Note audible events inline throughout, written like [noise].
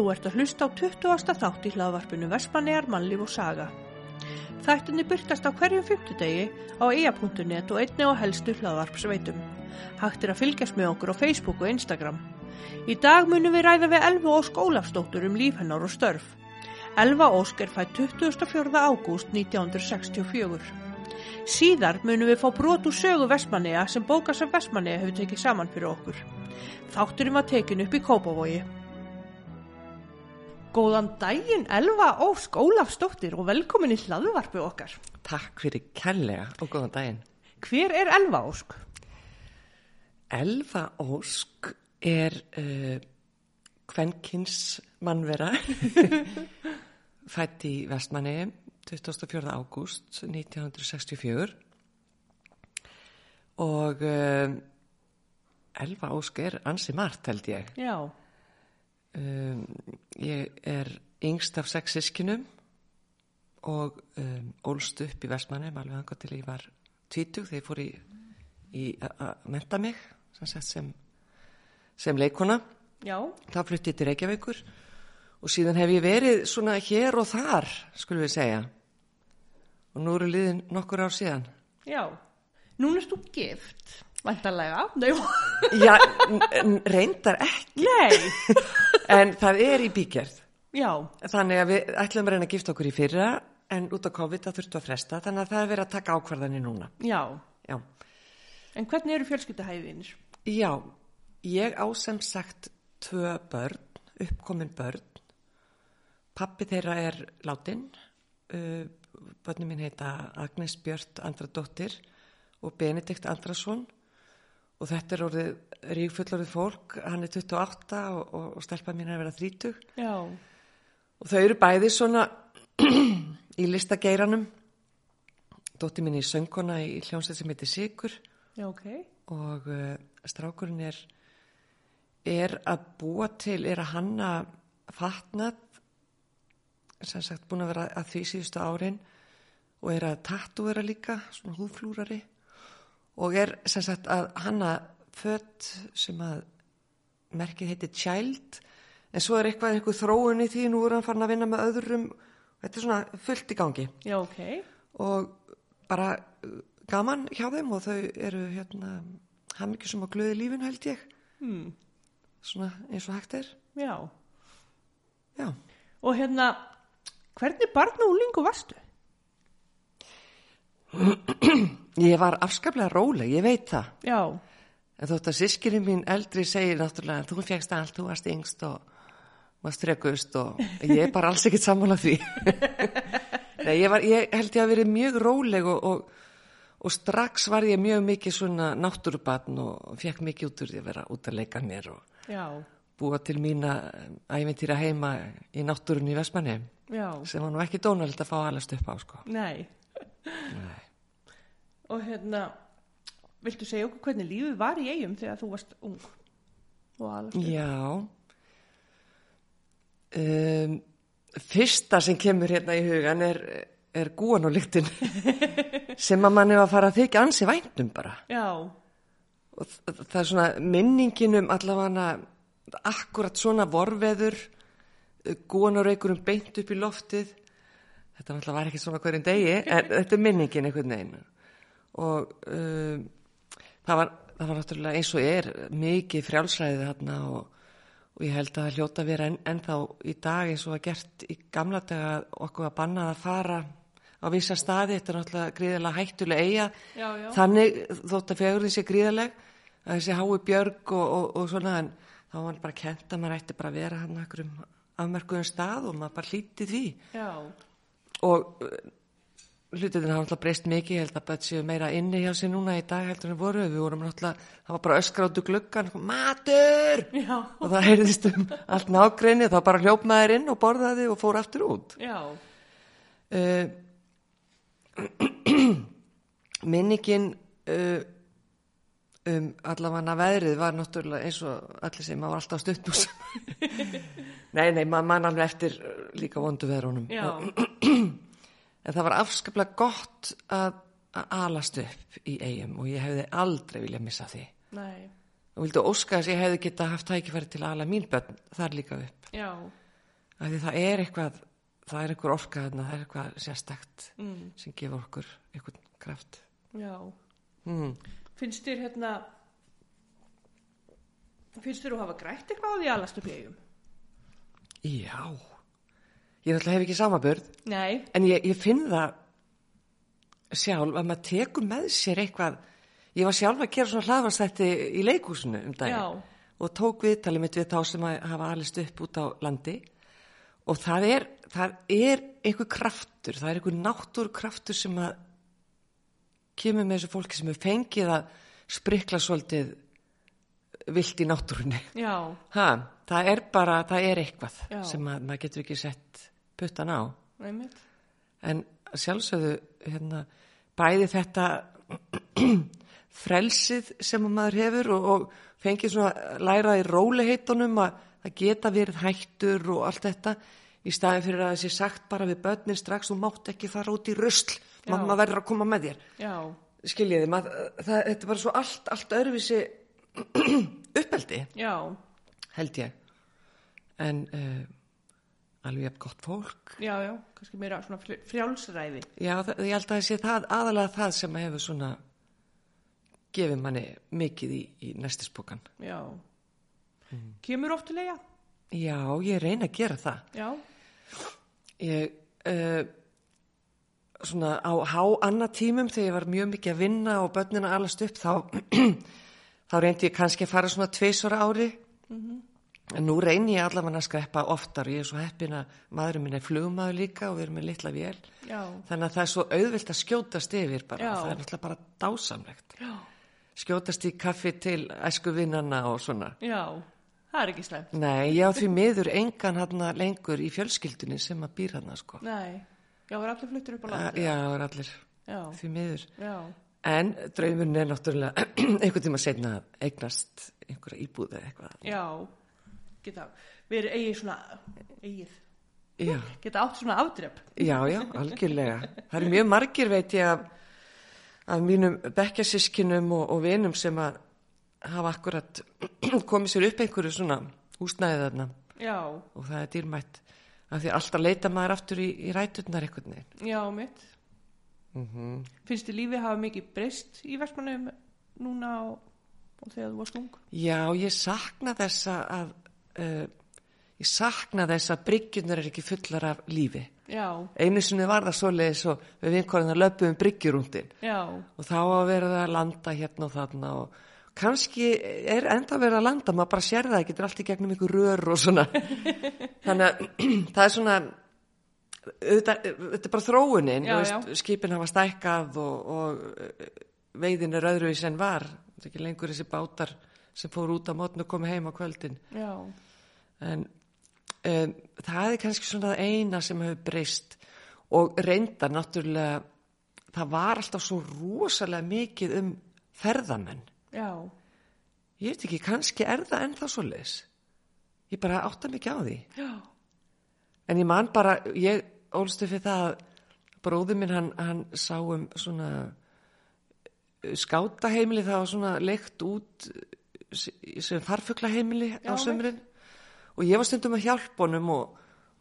Þú ert að hlusta á 20. þátt í hlaðvarpinu Vespanegar, Mannlíf og Saga. Þættinni byrtast á hverjum fymtudegi á eia.net og einni á helstu hlaðvarpsveitum. Hægt er að fylgjast með okkur á Facebook og Instagram. Í dag munum við ræða við Elva Ósk Ólafsdóttur um líf hennar og störf. Elva Ósk er fætt 24. ágúst 1964. Síðar munum við fá brot úr sögu Vestmanneja sem bókasaf Vestmanneja hefur tekið saman fyrir okkur. Þátturinn var tekin upp í Kópavogi. Góðan daginn Elva Ósk Ólafsdóttir og velkomin í hlaðvarpu okkar. Takk fyrir kærlega og góðan daginn. Hver er Elva Ósk? Elfa Ósk er uh, kvenkins mannvera [laughs] fætt í Vestmanni 24. ágúst 1964 og uh, Elfa Ósk er ansi margt held ég. Já. Um, ég er yngst af sex sískinum og um, ólst upp í Vestmanni alveg hanga til ég var tvítug þegar ég fór í, í að menta mig sem, sem, sem leikona Já. þá flutti ég til Reykjavíkur og síðan hef ég verið svona hér og þar skulum við segja og nú eru liðin nokkur ár síðan Já. Núna erst þú gift, vantarlega. [laughs] Já, reyndar ekki Nei. [laughs] en það er í bígerð Já. Þannig að við ætlum að reyna að gifta okkur í fyrra en út á COVID það þurftu að fresta þannig að það er verið að taka ákvarðanir núna. Já. Já, En hvernig eru fjölskyldahæðinir? Já ég á sem sagt tvö börn, uppkomin börn. Pappi þeirra er látin, uh, börnum minn heita Agnes Björt Andradóttir og Benedikt Andrason og þetta er orðið ríkfullorðið fólk, hann er 28 og, og, og stelpa mín er að vera 30. Já. Og þau eru bæði svona [clears throat] í listageiranum. Dótti mín í söngkona í hljómsveit sem heitir Sigur Já, ok. og uh, strákurinn er, er að búa til, er að hanna fatnað, sem sagt búin að vera að því síðustu árin og er að tattúera líka, svona húðflúrari og er sem sagt að hanna fött sem að merkið heitir Child en svo er eitthvað einhver þróun í því nú er hann farin að vinna með öðrum þetta er svona fullt í gangi Já, ok. og bara uh, gaman hjá þeim og þau eru hérna hafmyggjusum og glöði lífin held ég Hmm. svona eins og hægt er Já. já, Og hérna, hvernig barn og úlingu varstu? [clears throat] ég var afskaplega róleg, ég veit það Já. en þótt að sískinni mín eldri segir náttúrulega þú fegst allt, þú varst yngst og varst frekust og ég er bara alls ekkert sammála því [laughs] Nei, ég, var, ég held ég að verið mjög róleg og, og, og strax var ég mjög mikið svona náttúrubatn og fekk mikið út úr því að vera út að leika mér og Já. búa til mína æventýra heima í náttúrunni í Vestmanni Já. sem var nú ekki dónalegt að fá alast upp á sko. Nei. Nei. Og hérna, viltu segja okkur hvernig lífið var í eigum þegar þú varst ung? Og alveg. Já um, Fyrsta sem kemur hérna í hugan er, er gúan og lyktin [laughs] sem að mann er að fara að þykja ansi væntum bara Já. og það er svona minningin um allavega akkurat svona vorveður gúan og reykurum beint upp í loftið þetta náttúrulega var ekki svona hverjum degi en [laughs] þetta er minningin einhvern veginn og um, það, var, það var náttúrulega eins og er mikið frjálsræðið þarna og, og ég held að það hljóta að vera en, ennþá í dag eins og að gert í gamla daga okkur að banna að fara á vissa staði, þetta er náttúrulega gríðilega hættulega eiga Já, já. þannig þótt að fegur þessi gríðaleg að þessi hái björg og, og, og svona en þá var hann bara kent að maður ætti bara að vera hann okkur um afmerkuðum stað og maður bara hlíti því Já. Og uh, hlutin hafa alltaf breyst mikið. Ég held að bætt séu meira inni hjá sér núna í dag heldur en voru, við vorum náttúrulega það var bara úr gluggan, matur! Já. og það heyrðist um allt nágrinni þá bara hljóp maður inn og borðaði og fór aftur út. Uh, [clears throat] minningin uh, um allavega veðrið var náttúrulega eins og allir sem maður var alltaf stuttbús [laughs] nei, nei, maður man alveg eftir líka vondu veðrunum. Já. [clears throat] en það var afskaplega gott að, að alast upp í eigum og ég hefði aldrei viljað missa því Nei. og vildi óska að ég hefði geta haft tækifæri til að ala mín börn þar líka upp Já. af því það er eitthvað það er eitthvað orka þarna, það er eitthvað sérstakt mm, sem gefur okkur eitthvað kraft já. mm. Finnst þér hérna, finnst þér þú hafa grætt eitthvað á því að lastu plegum? Já ég náttúrulega hef ekki samaburð Nei, en ég, ég finn það sjálf að maður tekur með sér eitthvað. Ég var sjálf að gera svona hlaðvarsætti í leikúsinu um daginn og tók viðtalið mitt við þá sem að hafa alist upp út á landi. Og það er, það er einhver kraftur, það er einhver náttúr kraftur sem að kemur með þessu fólki sem er fengið að sprikla svolítið vilt í náttúrunni. Það er bara, það er eitthvað Já. sem að maður getur ekki sett puttan á. Einmitt. en sjálfsögðu hérna, bæði þetta [clears throat] frelsið sem að maður hefur og, og fengið svona læra í róliheitunum að það geta verið hættur og allt þetta í staðin fyrir að þessi sagt bara við börnin strax þú mátt ekki fara út í Já. mamma verður að koma með þér. Já, skiljiði, mað, það, þetta er bara svo allt, allt öðruvísi [clears throat] uppeldi. Já, held ég. En uh, alveg gott fólk já, já, kannski meira svona frjálsræði. já, ég held að það sé það aðalega það sem hefur svona gefið manni mikið í, í næstisbókan Já. Kemur oft til eiga? já, ég reyna að gera það Já, ég uh, svona á há annatímum þegar ég var mjög mikið að vinna og börnina alast upp þá [clears throat] þá reyndi ég kannski að fara svona tveisvara ári en nú reyni ég allavega að skreppa oftar. Ég er svo heppin að maðurinn minn er flugmaður líka og við erum með litla vél. Já, þannig að það er svo auðvilt að skjótast yfir bara, það er náttúrulega bara dásamlegt. Já, skjótast í kaffi til æsku vinnana og svona. Já, það er ekki slæmt. nei, ég á því miður engan hann lengur í fjölskyldunni sem að býr hann sko. Nei, já, er allir fluttir upp á Uh, landi? já, það er allir. Já, því miður. Já, en draumurinn er náttúrulega [clears throat] einhvern tíma setna að eignast einhverja íbúð eða eitthvað. Já, geta verið eigið svona, eigið, já, geta átt svona afdrepp. já, já, algjörlega. Það eru mjög margir veit ég af, af mínum bekkjasískinum og, og vinum sem að hafa akkurat [clears throat] komið sér upp einhverju svona húsnæðið þarna. Já, og það er dýrmætt af því alltaf leita maður aftur í, í ræturnar einhvern veginn. Já, mitt. mm Finnst þið lífið hafa mikið breyst í Vestmannum núna og, og þegar þú varst ung? Já, ég sakna þess að uh, ég sakna þess að bryggjurnar er ekki fullar af lífi. Já, Einu sinni var það svoleiðis og við vinkorðin að löpum bryggjurúndin. Já, og þá að vera það að landa hérna og þarna og kannski er enda vera að landa, maður bara sér það, getur allt í gegnum ykkur rör og svona. [laughs] Þannig að [clears throat] það er svona, þetta er bara þróunin, Já, veist, skipin hafa stækkað og, og eh, veiðin er öðruvís en var, þetta er ekki lengur þessi bátar sem fór út á mótn og komi heim á kvöldin. En um, það er kannski svona það eina sem hefur breyst og reyndar náttúrulega, það var alltaf svo rosalega mikið um ferðamenn. já, Ég veit ekki, kannski er það ennþá svo leis. Ég bara átta mikið á því. já, En ég man bara, ég ólstu fyrir það að bróður minn hann, hann sá um svona uh, skátaheimili það var svona leikt út sem farfuglaheimili á sömurinn og ég var stundum að hjálpa honum og,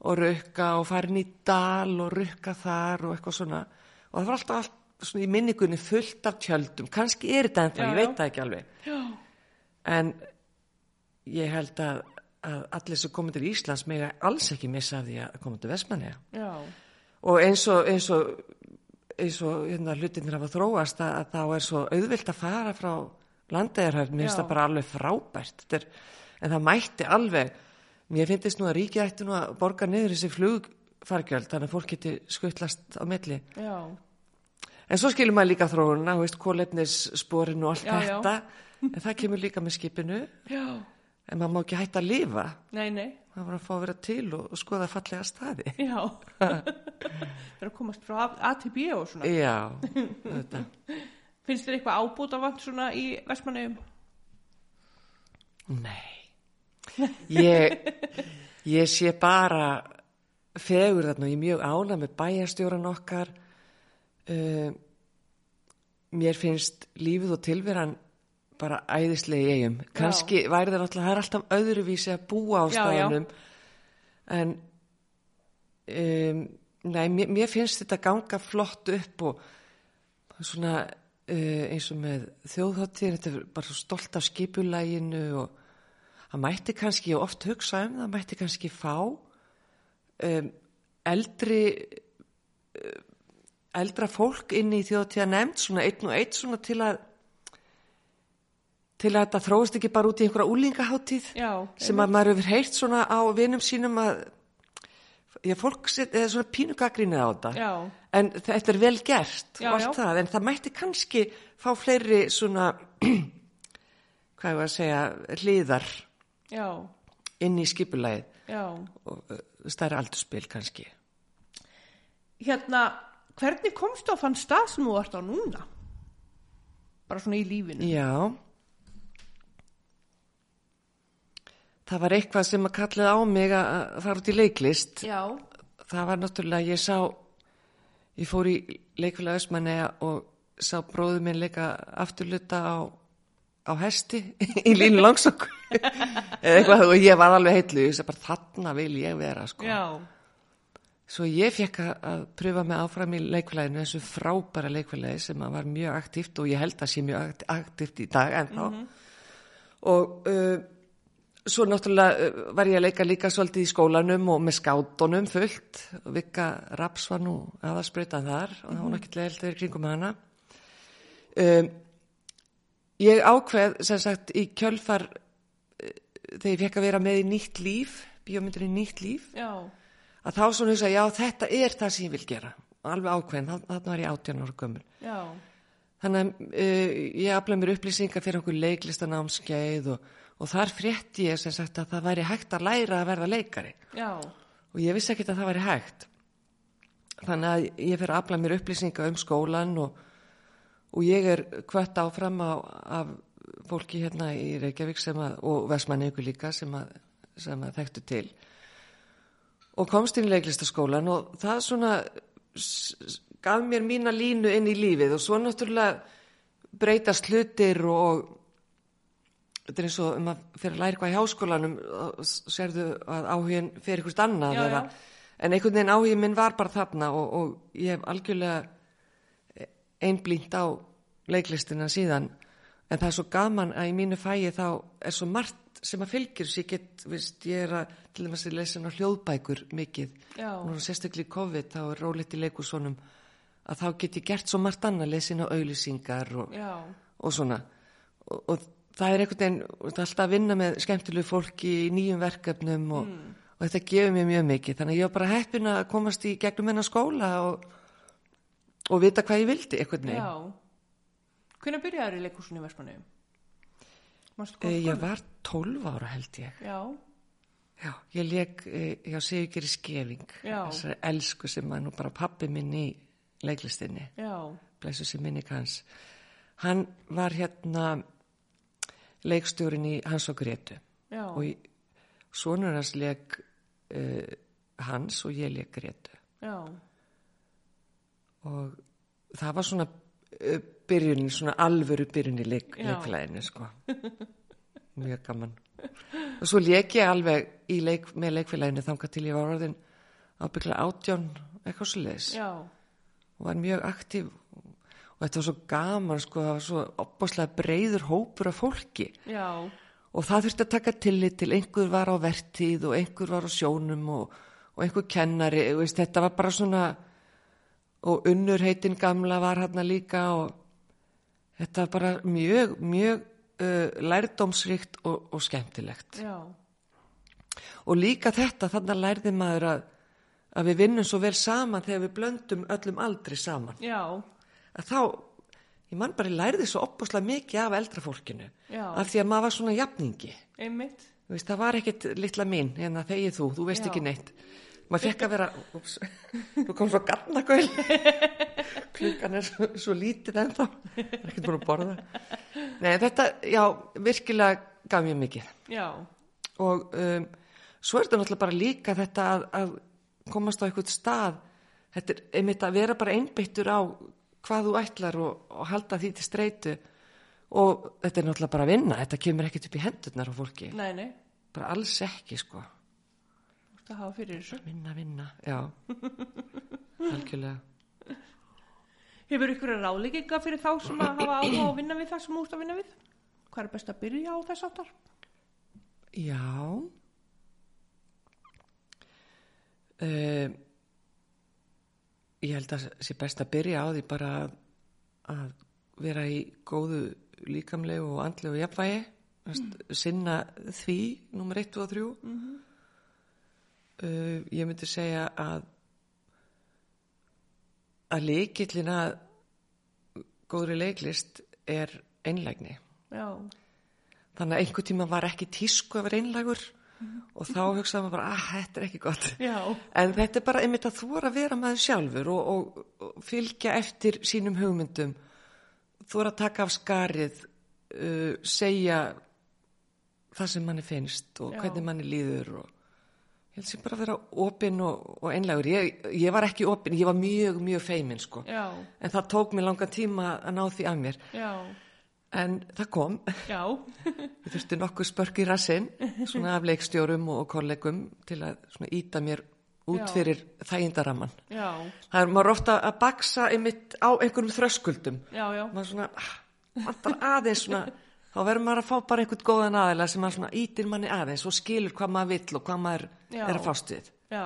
og rukka og farin í dal og rukka þar og eitthvað svona. Og það var alltaf allt svona í minningunni fullt af tjöldum, kannski er þetta ennþá, Já, ég veit það ekki alveg. Já, en ég held að, að allir sem komið til Íslands mega alls ekki missa af því að koma til Vestmanni já, og eins og, eins og, eins og hérna, hlutinir hafa þróast að, að þá er svo auðvilt að fara frá landegarhörn, mér finnst Já. það bara alveg frábært. Er, en það mætti alveg. Mér finnst nú að ríkið ætti nú að borga niður þessi flugfargjöld þannig að fólk geti skuttlast á milli. Já, en svo skilur maður líka þróuna, þú veist, kólefnissporin og allt Já, já. þetta. En það kemur líka með skipinu. Já, en maður má ekki hætta að lifa. Nei, nei, það var að fá að vera til og, skoða fallega staði. Já, það er að komast frá A til B og svona. já, þetta [laughs] Finnst þér eitthvað ábúta vant svona í Vestmannum? Nei, ég, ég sé bara fegur þarna og ég er mjög ána með bæjarstjóran okkar. Uh, mér finnst lífið og tilveran bara æðislegi eigum. Kanski væri það náttúrulega, það er alltaf öðruvísi að búa á Já, já. staðanum. En um, nei, mér, mér finnst þetta ganga flott upp og svona eins og með þjóðháttíðin, þetta er bara stolt af skipulæginu og það mætti kannski, ég oft hugsa um það, mætti kannski fá um, eldri uh, eldra fólk inn í þjóðtíða nefnd, svona einn og einn svona til að til að þetta þróist ekki bara út í einhverja úlingaháttíð sem að maður hefur heyrt svona á vinum sínum að já, fólk eða svona pínugagrinni á þetta Já. en þetta er vel gert Já, það, en það mætti kannski fá fleiri svona [clears throat] hvað ég var að segja hliðar inn í skipulagið já. og uh, stærra aldurspil kannski Hérna, hvernig komstu á þann stað sem þú ert á núna? Bara svona í lífinu. Já Það var eitthvað sem að kallaði á mig að fara út í leiklist. Já. það var náttúrulega, ég sá ég fór í leikulega Ösmanni og sá bróðu minn leika afturluta á, á hesti [laughs] í línu langsokk. [laughs] Eða eitthvað og ég var alveg heitlu þarna vil ég vera sko. Svo ég fekk að, pröfa mig áfram í leikuleginu þessu frábæra leikulegi sem var mjög aktíft og ég held að sé mjög akt- aktíft í dag ennþá. Og uh, svo náttúrulega uh, var ég að leika líka svolítið í skólanum og með skátunum fullt. Vika Raps var nú aðarsprautan þar og það var nokkið leilt þegar kringum hana. Um, ég ákveð sem sagt í kjölfar uh, þegar ég fekk að vera með í nýtt líf bíómyndin í nýtt líf Já. að þá svona hugsa, já þetta er það sem ég vil gera. Alveg ákveðin, þarna var ég 18 ára gömul. Já. Þannig að uh, ég aflaði mér upplýsingar fyrir okkur leiklistanámskeið og, og þar frétti ég sem sagt að það væri hægt að læra að verða leikari Já. og ég vissi ekki að það væri hægt. Þannig að ég fyrir að aflaði mér upplýsingar um skólan og, og ég er kvött áfram á, af fólki hérna í Reykjavík að, og Vestmanni ykkur líka sem að, sem að þekktu til og komst inn í leiklistaskólan og það svona gaf mér mína línu inn í lífið og svo náttúrulega breytast hlutir og þetta er eins og um að fyrir að læra eitthvað í háskólanum sérðu að áhugin fyrir eitthvað annað Já, eða, já. en einhvern veginn áhugin minn var bara þarna og, og ég hef algjörlega einblínt á leiklistina síðan en það er svo gaman að í mínu fæi þá er svo margt sem að svo ég get, veist, ég er að til dæmis að lesa hljóðbækur mikið Já. og sérstaklega í COVID þá er rólegt í leikusónum að þá get ég gert svo margt annað lesin á auðlýsingar og, og svona og, og það er einhvern veginn það er alltaf að vinna með skemmtilegu fólki í nýjum verkefnum og, og þetta gefur mér mjög mikið þannig að ég var bara heppin að komast í gegnum hennar skóla og, og vita hvað ég vildi einhvern veginn Já. Hvernig í leikúsinu í Vestmanniðum? Mástu e, ég var 12 ára held ég Já. Já, ég leik e, hjá Sigurgeri Skeving Já. þessari elsku sem var nú bara pappi minn í leiklistinni Já. blessu sem minni hans hann var hérna leikstjórin í Hans og Gretu Já. og í, sonur hans leik uh, Hans og ég leik Gretu Já. og það var svona uh, byrjunin, svona alvöru byrjun í leik, leikflæðinu sko [laughs] mjög gaman og svo leik ég alveg leik, með leikfélaginu þangað til ég var orðin ábyggla átján eitthvað svo leis Já. og var mjög aktív og þetta var svo gaman sko, það var svo opbáslega breyður hópur af fólki Já. og það þurfti að taka tillit til einhver var á vertíð og einhver var á sjónum og, og einhver kennari veist, þetta var bara svona og unnur heitin gamla var hérna líka og þetta var bara mjög, mjög uh, lærdómsríkt og, og skemmtilegt Já. og líka þetta þannig lærði maður að, að við vinnum svo vel saman þegar við blöndum öllum aldrei saman Já. Að þá, ég man bara ég lærði svo opbúslega mikið af eldra fólkinu Já. af því að maður var svona jafningi Einmitt. Veist, það var ekkit litla mín, hérna þegið þú, þú veist Já. ekki neitt. Maður fekk að vera, ups, þú kom svo garnagöl, [laughs] klukkan er svo, svo lítið ennþá, það er ekkert búin að borða. Nei, þetta, já, virkilega gaf mér mikið. Já. Og um, svo er þetta náttúrulega bara líka þetta að, að komast á einhvern stað, þetta er einmitt að vera bara einbyttur á hvað þú ætlar og, og halda því til streitu og þetta er náttúrulega bara að vinna, þetta kemur ekkert upp í hendurnar á fólki Nei, nei. bara alls ekki sko að hafa fyrir þessu. Vinna, vinna, já. [laughs] Algjörlega. Hefur ykkur ráðlegginga fyrir þá sem að hafa áhuga að vinna við það sem þú ert að vinna við? Hvað er best að byrja á þess áttar? Já. Uh, ég held að sé best að byrja á því bara að, vera í góðu líkamlegu og andlegu jafnvægi, mm. sinna því, nummer 1 og 3. Mm -hmm. uh, ég myndi segja að að leikillin að góðri leiklist er einlægni. Já. Þannig að einhver tíma var ekki tísku að vera einlægur. Og þá hugsaðum við bara að ah, þetta er ekki gott. Já. En þetta er bara einmitt að er að vera maður sjálfur og, og, og fylgja eftir sínum hugmyndum. Er að taka af skarið, uh, segja það sem manni finnst og Já. hvernig manni líður og ég held sem bara að vera opinn og, og einlægur. Ég, ég var ekki opinn, ég var mjög, mjög feiminn sko. Já, En það tók mér langan tíma að ná því af mér. En það kom, já, [laughs] ég þurfti nokkuð spörk í rassinn, svona af leikstjórum og kollegum til að svona íta mér út Já. fyrir þægindaramman. já, Það er maður ofta að baksa einmitt á einhverjum þröskuldum. já, já, Maður svona, ah, vantar aðeins svona, [laughs] þá verður maður að fá bara einhvern góðan aðeila sem maður svona ítir manni aðeins og skilur hvað maður vill og hvað maður er að fást við. já,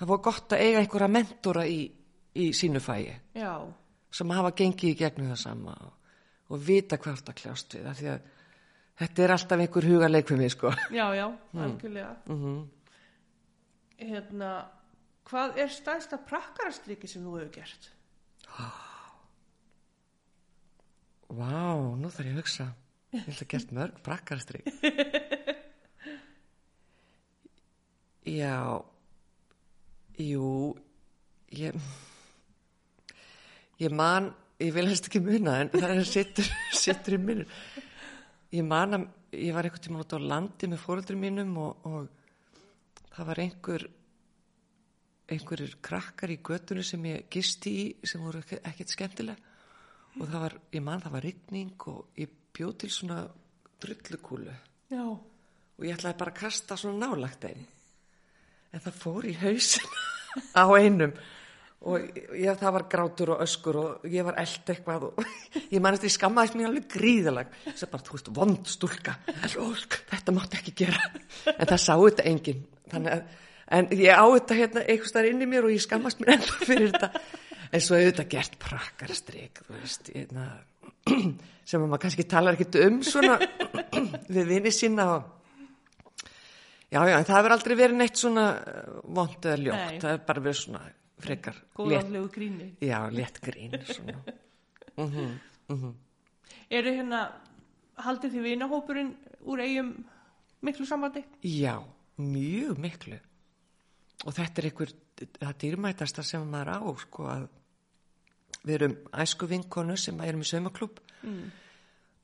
Það var gott að eiga einhverja mentora í, í sínu fæi. já, sem hafa gengið í gegnum það sama og, og vita hvert að kljást við því að þetta er alltaf einhver hugarleik fyrir mig sko. Já, já, [laughs] algjörlega. mm Hérna, hvað er stæðsta prakkarastriki sem þú hefur gert? Vá, nú þarf ég að hugsa. Ég held að gert mörg brakkarstrík [laughs] Já Jú ég ég man ég vil helst ekki muna en það er sittur, sittur [laughs] í minnum ég man að ég var einhvern tímann út á landi með fóreldrum mínum og, og það var einhver einhverjir krakkar í göttunum sem ég gisti í sem voru ekkert skemmtilega og það var, ég man það var rigning og ég bjóð til svona drullukúlu. Já, og ég ætlaði bara að kasta svona nálagt einn en það fór í hausin [laughs] á einum og ég, það var grátur og öskur og ég var eld eitthvað og [laughs] ég manist ég skammaðist mér alveg gríðalag að bara, þú veist, vond stúlka. Þetta mátti ekki gera. En það sá þetta þannig að en ég á þetta hérna einhvers þar inn í mér og ég skammast mér ennþá fyrir þetta. En svo hefur þetta gert prakkarstrik þú veist, hérna [clears throat] sem að maður kannski talar ekkert um svona [clears throat] við vinni sína og já, já, en það hefur aldrei verið neitt svona vond eða Nei. ljótt, það hefur bara verið svona frekar létt, góðanlegu gríni. já, létt grín svona [laughs] mhm, Eru hérna, haldið þið vinahópurinn úr eigum miklu sambandi? já, mjög miklu og þetta er einhver það dýrmætasta sem maður á sko að við erum æsku vinkonu sem erum í saumaklub Mm.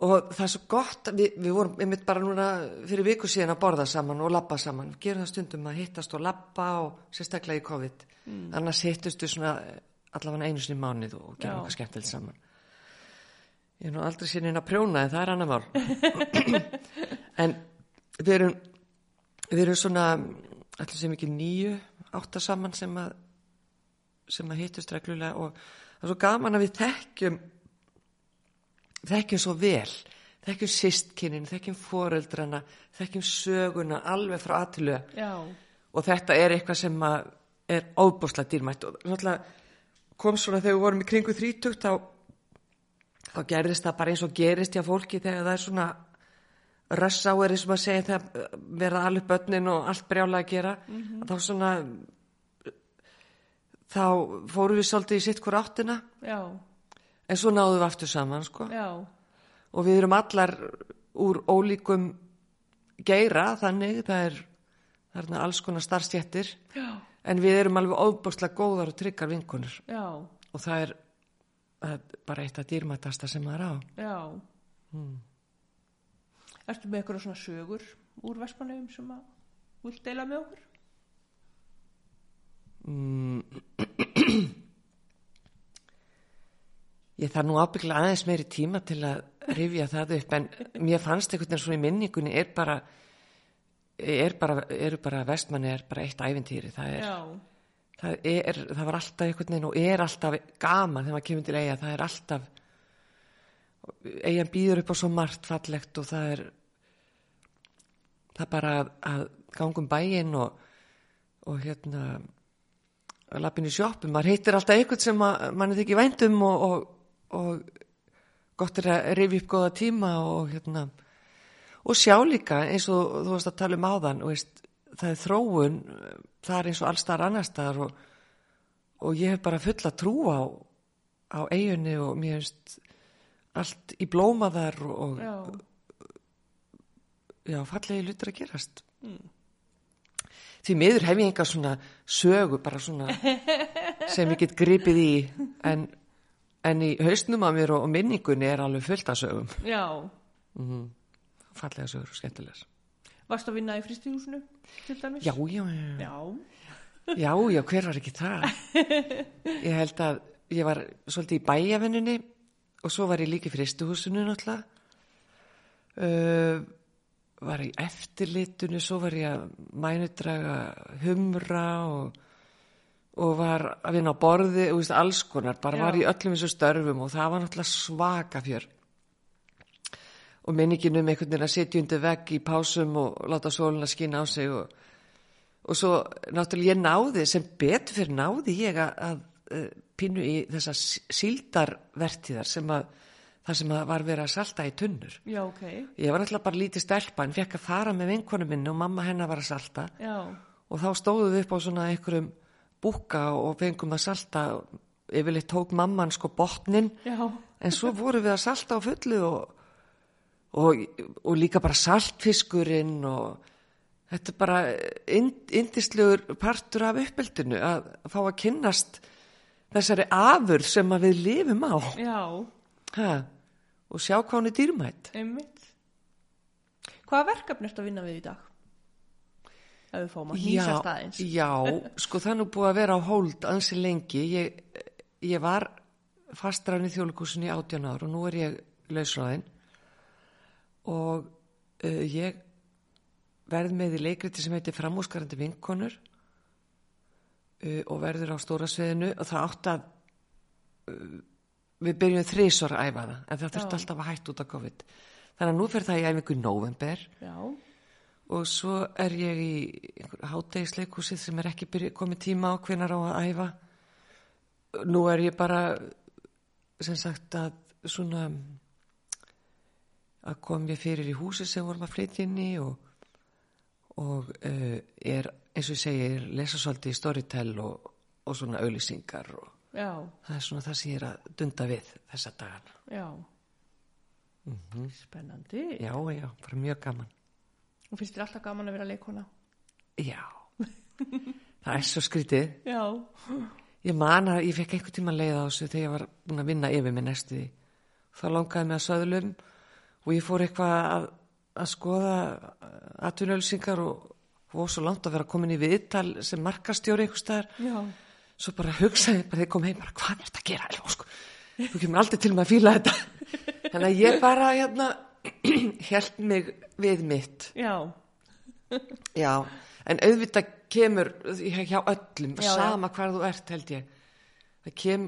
Og það er svo gott við, við vorum einmitt bara núna fyrir viku síðan að borða saman og labba saman. Við gerum það stundum að hittast og labba og sérstaklega í COVID. Mm. annars hittustu svona allavega einu sinni mánuð og gerum eitthvað skemmtilegt saman. Ég er nú aldrei sinni inn að prjóna en það er annar mál. [laughs] En við erum við erum svona allir sem ekki nýju átta saman sem að sem að hittust reglulega og það er svo gaman að við þekkjum þekkjum svo vel þekkjum sistkinin, þekkjum foreldrana þekkjum söguna alveg frá aðtölu og þetta er eitthvað sem að er óbúslega dýrmætt. Og náttúrulega kom svona þegar við vorum í kringu 30 þá, þá gerðist það bara eins og gerist hjá fólki þegar það er svona rössáeri sem að segja þegar verða alveg börnin og allt brjálega að gera. Þá svona þá fórum við svolítið í sitt hver áttina. Já, en svo náðum við aftur saman sko. Já, og við erum allar úr ólíkum geira þannig það er, það er alls konar starfstjættir en við erum alveg óbúslega góðar og tryggar vinkonur. Já, og það er, það er bara eitt af dýrmætasta sem maður á. Já. Ertu með eitthvað svona sögur úr Vestmanneum sem að vilt deila með okkur? [clears throat] [clears throat] ég þarf nú ábygglega aðeins meiri tíma til að rifja það upp en mér fannst einhvern veginn svona í minningunni er bara er bara, eru bara vestmanni er bara eitt ævintýri. Það er, það er það var alltaf einhvern veginn og er alltaf gaman þegar maður kemur til eiga, það er alltaf eigin býður upp á svo margt fallegt og það er það er bara að, að gangum bæinn og, og hérna að lappin í sjoppum, maður heitir alltaf einhvern sem mann er ekki vændum og, og, og gott er að rifi upp góða tíma og hérna og sjá líka eins og þú varst að tala um áðan veist, það er þróun það er eins og allstar annar staðar og, og ég hef bara fulla trú á, á eiginni og mér finnst allt í blóma þar og já, já, fallegi lutur að gerast. Því miður hef ég enga svona sögu bara svona [laughs] sem ég get gripið í en, en í haustnum á mér og, minningunni er alveg fullt af sögum. Já. fallega sögur og skemmtilegar. Varst að vinna í fristihúsinu, til dæmis? já, já, já, Já, já, já, hver var ekki það ég held að ég var svolítið í bæjavinnunni og svo var ég líka í fristuhúsinu náttúrulega. Uh, var í eftirlitunu svo var ég að mænudraga humra og, og var að vinna á borði og alls konar, bara Já. var í öllum þessu störfum og það var náttúrulega svaka fjör og minningin um einhvern veginn að sitja undir vegg í pásum og láta sóluna skina á sig og, og svo náttúrulega ég náði sem betur fyrir náði ég að, að uh, pínu í þessa síldarvertíðar sem að það sem að var verið að salta í tunnur já, ok. Ég var alltaf bara lítið stelpa en fekk að fara með vinkonu minni og mamma hennar var að salta Já, og þá stóðum við upp á svona einhverjum búka og fengum að salta yfirleitt tók mamman sko botnin já, en svo vorum við að salta á fullu og, og, og líka bara saltfiskurinn og þetta er bara ind, indislegur partur af uppeldinu að fá að kynnast þessari afurð sem við lifum á. Já, ha, og sjá hvað hún er dýrmætt einmitt. Hvaða verkefni ertu að vinna við í dag? Ef við fáum að nýsa staðins. Já, sko það nú búið að vera á hold ansi lengi. Ég, ég var fastræðin í þjóðleikusinu í 18 ár og nú er ég lausráðin og uh, ég verð með í leikriti sem heitir Framúskarandi vinkonur uh, og verður á stóra sviðinu og það átt að uh, við byrjum þrísor að æfa það en það þurfti Já. alltaf að hætta út af COVID. Þannig að nú fyrir það í æfingu í november Já, og svo er ég í hátegisleikúsið sem er ekki byrja, komið tíma á hvenar á að æfa. Nú er ég bara sem sagt að svona að kom ég fyrir í húsi sem vorum að flytja inn í og, og uh, er eins og ég segi, er lesa svolítið í storytell og, og svona auðlýsingar og já, það er svona það sem ég er að dunda við þessa dagana. Já. Spennandi. já, já, bara mjög gaman Og finnst þér alltaf gaman að vera leikona? já, það er svo skrítið Já, Ég man að ég fekk einhvern tíma leið á þessu þegar ég var búin að vinna yfir mig næstu. Þá langaði mig að söðlum og ég fór eitthvað að, að skoða atvinnölsingar og fór svo langt að vera komin í viðtal sem markastjóri einhvers staðar. já, Svo bara hugsaði bara ég kom heim bara hvað er þetta að gera? Elva, sko? Þú kemur aldrei til mig að fíla þetta. [laughs] Þannig að ég bara hérna [clears throat] held mig við mitt. já, [laughs] Já, en auðvitað kemur hjá öllum, Já, sama hvar þú ert held ég. Það kem,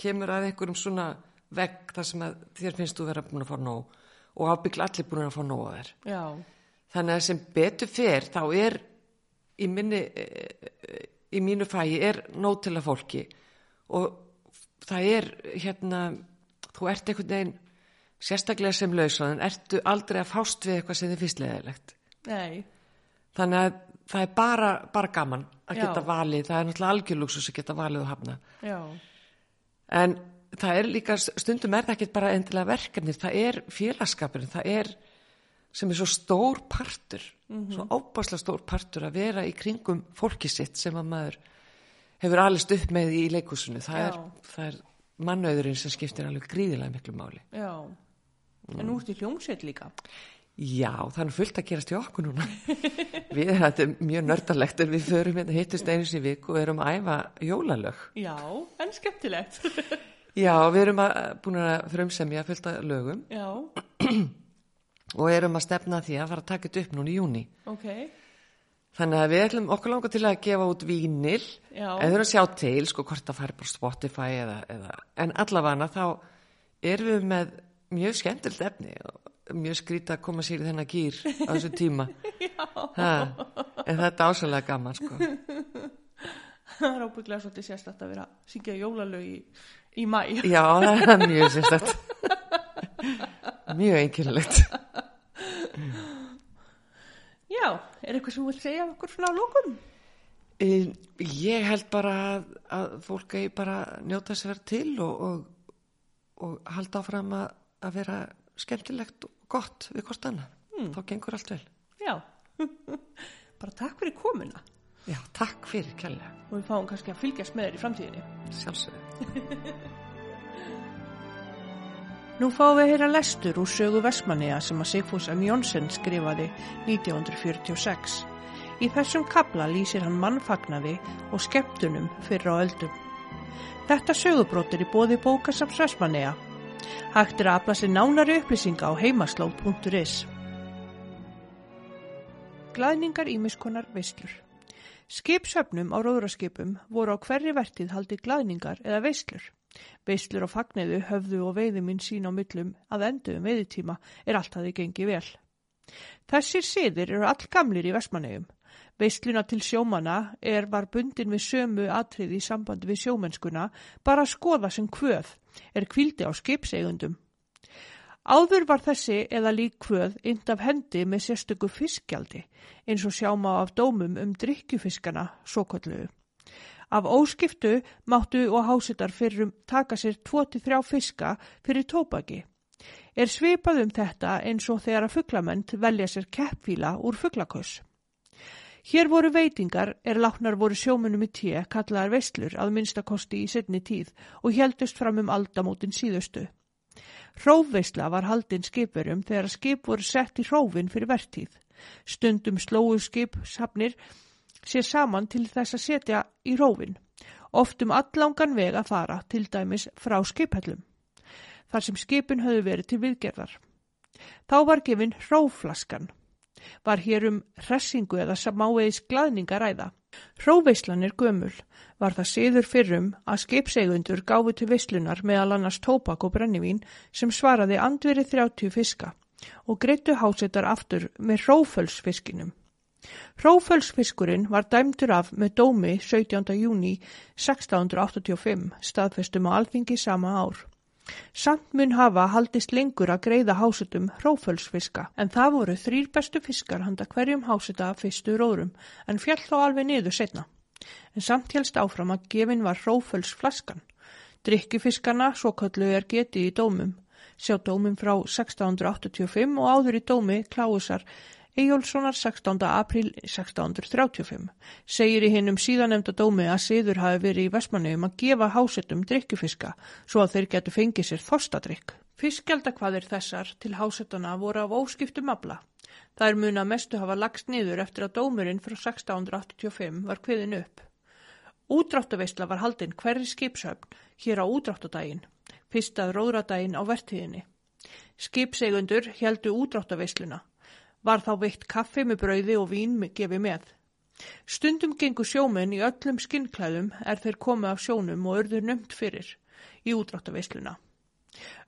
kemur að einhverjum svona vegg þar sem að þér finnst þú vera búin að fá nóg og ábyggla allir búin að fá nóg að þér. já, Þannig að sem betur fer þá er í, minni, í mínu fæi er nóg til að fólki og það er hérna, þú ert einhvern veginn sérstaklega sem lausaðan, ertu aldrei að fást við eitthvað sem þið finnst leðilegt. nei, Þannig að það er bara, bara gaman að Já. geta valið, það er náttúrulega algjörlúksus að geta valið og hafna. já, En það er líka, stundum er það ekki bara endilega verkefnið, það er félagskapurinn, það er sem er svo stór partur, svo ábáslega stór partur að vera í kringum fólki sitt sem að maður hefur alist upp með í leikúsinu. Það, Já. er, það er mannauðurinn sem skiptir alveg gríðilega miklu máli. já. En nú ertu hljómsveit líka. Já, það er fullt að gerast í okkur núna. [laughs] við, þetta er mjög nördalegt en við förum hérna hittust einu sinni í viku og erum að æfa jólalög. Já, en skemmtilegt. [laughs] Já, við erum að, búin að frumsemja fullt að lögum já, [clears throat] og erum að stefna því að fara að taka þetta upp núna í júni. ok, Þannig að við ætlum okkur langar til að gefa út vínil, Já. eða þurfa að sjá til, sko, hvort það færi bara Spotify eða, eða, en allavega þá erum við með mjög skemmtilegt efni og mjög skrítið að koma sér í þennan gýr á þessu tíma. [laughs] ha, en þetta er ásæðlega gaman, sko. [laughs] Það er ábygglega svolítið sérstætt að vera að syngja jólalög í, í mæ. Já, það er mjög sérstætt. [laughs] mjög einkennilegt. Já, er eitthvað sem þú vilt segja okkur svona á lókum? Eh, Ég held bara að, að fólk eigi bara njóta sér til og, og, og halda áfram að, að vera skemmtilegt og gott við hvort annað. Þá gengur allt vel. Já, [laughs] bara takk fyrir komuna Já, takk fyrir kærlega. og við fáum kannski að fylgjast með þér í framtíðinni. Sjálfsögðu. [laughs] Nú fáum við að heyra lestur úr sögu Vestmanniða sem að Sigfús M. Jónsson skrifaði 1946. Í þessum kabla lýsir hann mannfagnaði og skemmtunum fyrir á öldum. Þetta sögubrót er í bóði bókasaps Vestmanniða. Hægt er að afla sér nánari upplýsinga á heimaslóð.is. Glæðningar ímiskonar veislur. Skipsöfnum á róðraskipum voru á hverri vertið haldi glæðningar eða veislur. Veislur og fagniðu höfðu og veiði minn sín á millum að endu um veiðitíma er allt að þið gengi vel. Þessir siðir eru all gamlir í Vestmannegjum. Veisluna til sjómana er var bundin við sömu atriði í sambandi við sjómennskuna bara að skoða sem kvöð er kvildi á skipseigundum. Áður var þessi eða lík kvöð ind af hendi með sérstöku fiskjaldi eins og sjáma af dómum um drikkjufiskana, svo kalluðu. Af óskiptu máttu og hásitar fyrrum taka sér 2-3 fiska fyrir tópaki. Er svipað um þetta eins og þegar að fugglament velja sér keppfíla úr fugglakoss. Hér voru veitingar er látnar voru sjómunum í tíu kallaðar veislur að minnstakosti í setni tíð og heldust fram um aldamótin síðustu. Hrófveisla var haldinn skipverum þegar skip voru sett í hrófin fyrir vertíð. Stundum slóu skip safnir sér saman til þess að setja í hrófin. Oft um allangan veg að fara til dæmis frá skiphellum. Þar sem skipin höfðu verið til viðgerðar. Þá var gefin hróflaskan. Var hér um hressingu eða samáeðis glaðninga ræða. Hróveislan er gömul. Var það siður fyrrum að skipsegundur gáfu til veislunar meðal annars tópak og brennivín sem svaraði andverið 30 fiska og greittu hásetar aftur með hrófölsfiskinum. Hrófölsfiskurinn var dæmtur af með dómi 17. júni 1685 staðfestum á alþingi sama ár. Samt mun hafa haldist lengur að greiða hásutum hrófölsfiska en það voru þrýr bestu fiskar handa hverjum háseta af fyrstu róðrum en fjall þá alveg niður setna. En samt helst áfram að gefin var hrófölsflaskan. Drikkjufiskarna svo kallu er getið í dómum. Sjá dómum frá 1685 og áður í dómi Kláusar Eyjólfssonar 16. april 1635 segir í hinnum síðanemda dómi að siður hafi verið í Vestmanniðum að gefa hásettum drikkjufiska svo að þeir getu fengið sér þorstadrykk. Fiskjaldakvaðir þessar til hásettana voru af óskiptum abla. Það er mun að mestu hafa lagst niður eftir að dómurinn frá 1685 var kviðin upp. Údráttaveisla var haldinn hverri skipsöfn hér á údráttadaginn, fyrstað róðradaginn á vertíðinni. Skipsegundur heldu údráttaveisluna var þá veitt kaffi með brauði og vín gefi með. Stundum gengur sjómenn í öllum skinnklæðum er þeir komið af sjónum og örður nömt fyrir í útráttaveisluna.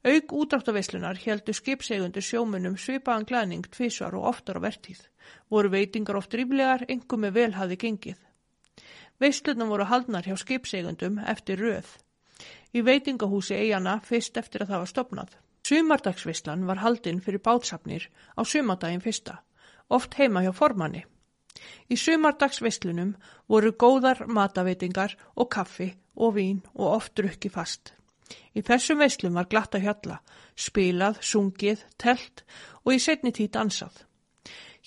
Auk útráttaveislunar heldu skipsegundur sjómennum svipaðan glæning tvísvar og oftar á vertíð. Voru veitingar oft ríflegar, engum með vel hafi gengið. Veislunum voru haldnar hjá skipsegundum eftir röð. Í veitingahúsi eigana fyrst eftir að það var stopnað. Sumardagsvislan var haldinn fyrir bátsafnir á sumardaginn fyrsta, oft heima hjá formanni. Í sumardagsvislunum voru góðar mataveitingar og kaffi og vín og oft drukki fast. Í þessum veislum var glatt að hjalla, spilað, sungið, telt og í setni tíð dansað.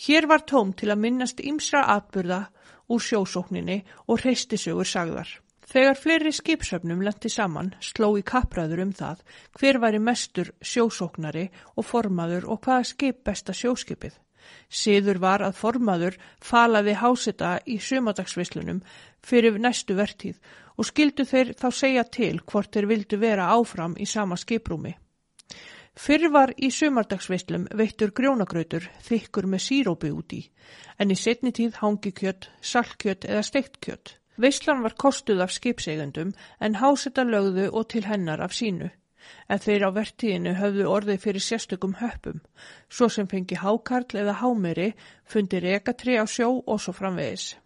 Hér var tóm til að minnast ymsra atburða úr sjósókninni og hreistisögur sagðar. Þegar fleiri skipsöfnum lendi saman sló í kappræður um það hver væri mestur sjósóknari og formaður og hvaða skip besta sjóskipið. Siður var að formaður falaði háseta í sömadagsvislunum fyrir næstu vertíð og skildu þeir þá segja til hvort þeir vildu vera áfram í sama skiprúmi. Fyrr var í sumardagsveislum veittur grjónagrautur þykkur með sírópi úti, en í setni tíð hangi kjött, saltkjött eða steikt kjött. Veislan var kostuð af skipsegendum en hásetta lögðu og til hennar af sínu, en þeir á vertíðinu höfðu orðið fyrir sérstökum höppum, svo sem fengi hákarl eða hámeri, fundi rekatri á sjó og svo framvegis.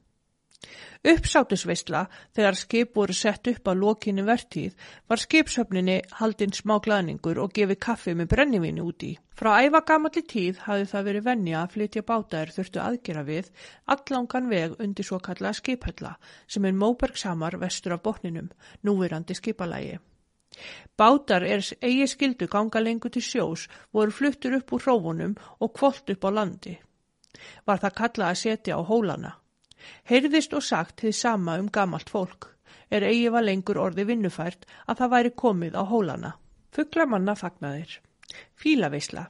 Uppsátusveisla þegar skip voru sett upp á lokinu vertíð var skipsöfninni haldinn smá glaðningur og gefið kaffi með brennivínu úti. Frá æfa gamalli tíð hafði það verið vennja að flytja bátaðir þurftu aðgera við allangan veg undir svo kallaða skiphölla sem er Móbergsamar vestur af botninum, núverandi skipalægi. Bátar er eigi skildu ganga lengur til sjós voru fluttur upp úr hrófunum og kvólt upp á landi. Var það kallað að setja á hólana. Heyrðist og sagt þið sama um gamalt fólk, er eigi var lengur orði vinnufært að það væri komið á hólana. Fugglamanna fagnaðir. Fílaveisla.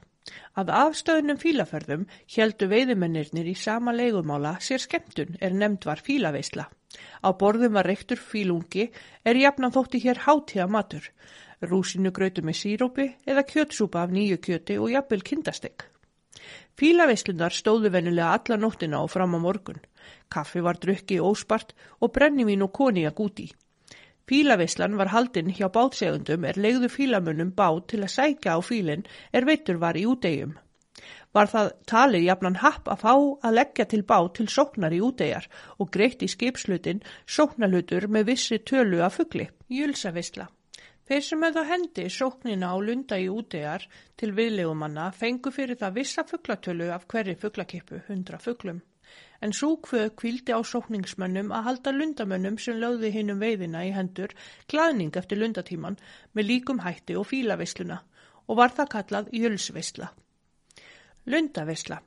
Að afstöðunum fílaferðum heldu veiðumennirnir í sama leigumála sér skemmtun er nefnd var fílaveisla. Á borðum var reyktur fílungi er jafnan þótti hér hátíða matur, rúsinu grötu með sírópi eða kjötsúpa af nýju kjöti og jafnvel kindastegg. Fílaveislunar stóðu venulega alla nóttina og fram á morgun. Kaffi var drukki óspart og brennivín og koníak úti. Fílaveislan var haldinn hjá bátsegundum er legðu fílamunum bát til að sækja á fílinn er veitur var í útegjum. Var það talið jafnan happ að fá að leggja til bát til sóknar í útegjar og greitt í skipslutin sóknarlutur með vissi tölu af fuggli. Júlsavisla. Þeir sem hefðu hendi sóknina á lunda í útegjar til viðlegumanna fengu fyrir það vissa fugglatölu af hverri fugglakippu, hundra fugglum en svo kvöð kvildi á sókningsmönnum að halda lundamönnum sem lögði hinnum veiðina í hendur glaðning eftir lundatíman með líkum hætti og fílavisluna og var það kallað jölsvisla. Lundavisla.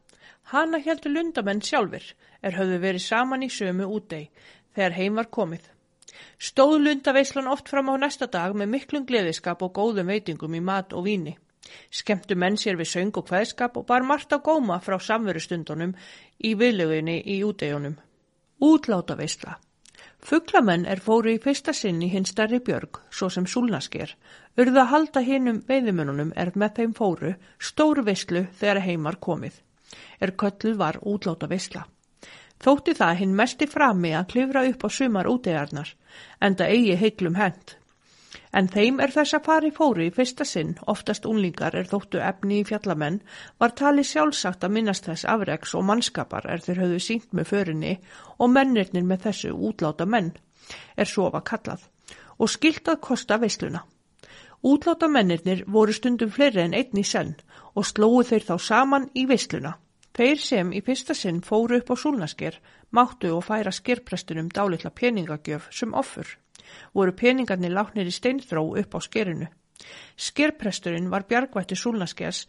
Hanna heldur lundamenn sjálfur er höfðu verið saman í sömu útdeg þegar heim var komið. Stóð lundavislan oft fram á næsta dag með miklum gleðiskap og góðum veitingum í mat og víni. Skemmtu menn sér við söng og hvaðskap og bar margt á góma frá samverustundunum í viðlöginni í útegjunum. Útláta veistla. Fugglamenn er fóru í fyrsta sinn í hinn starri björg, svo sem súlnasker. Urða að halda hinnum veiðimönunum er með þeim fóru stóru veistlu þegar heimar komið. Er kölluð var útláta veistla. Þótti það hinn mesti frami að klifra upp á sumar útegjarnar, enda eigi heiklum hend. En þeim er þess að fari fóru í fyrsta sinn, oftast unlingar er þóttu efni í fjallamenn, var tali sjálfsagt að minnast þess afreiks og mannskapar er þeir höfðu sínt með förinni og mennirnir með þessu útláta menn, er svo var kallað, og skilt að kosta veisluna. Útláta mennirnir voru stundum fleiri en einn í senn og slóðu þeir þá saman í veisluna. Þeir sem í fyrsta sinn fóru upp á súlnasker máttu og færa skerprestunum dálitla peningagjöf sem offur voru peningarnir látnir í steinþró upp á skerinu. Skerpresturinn var bjargvætti súlnaskers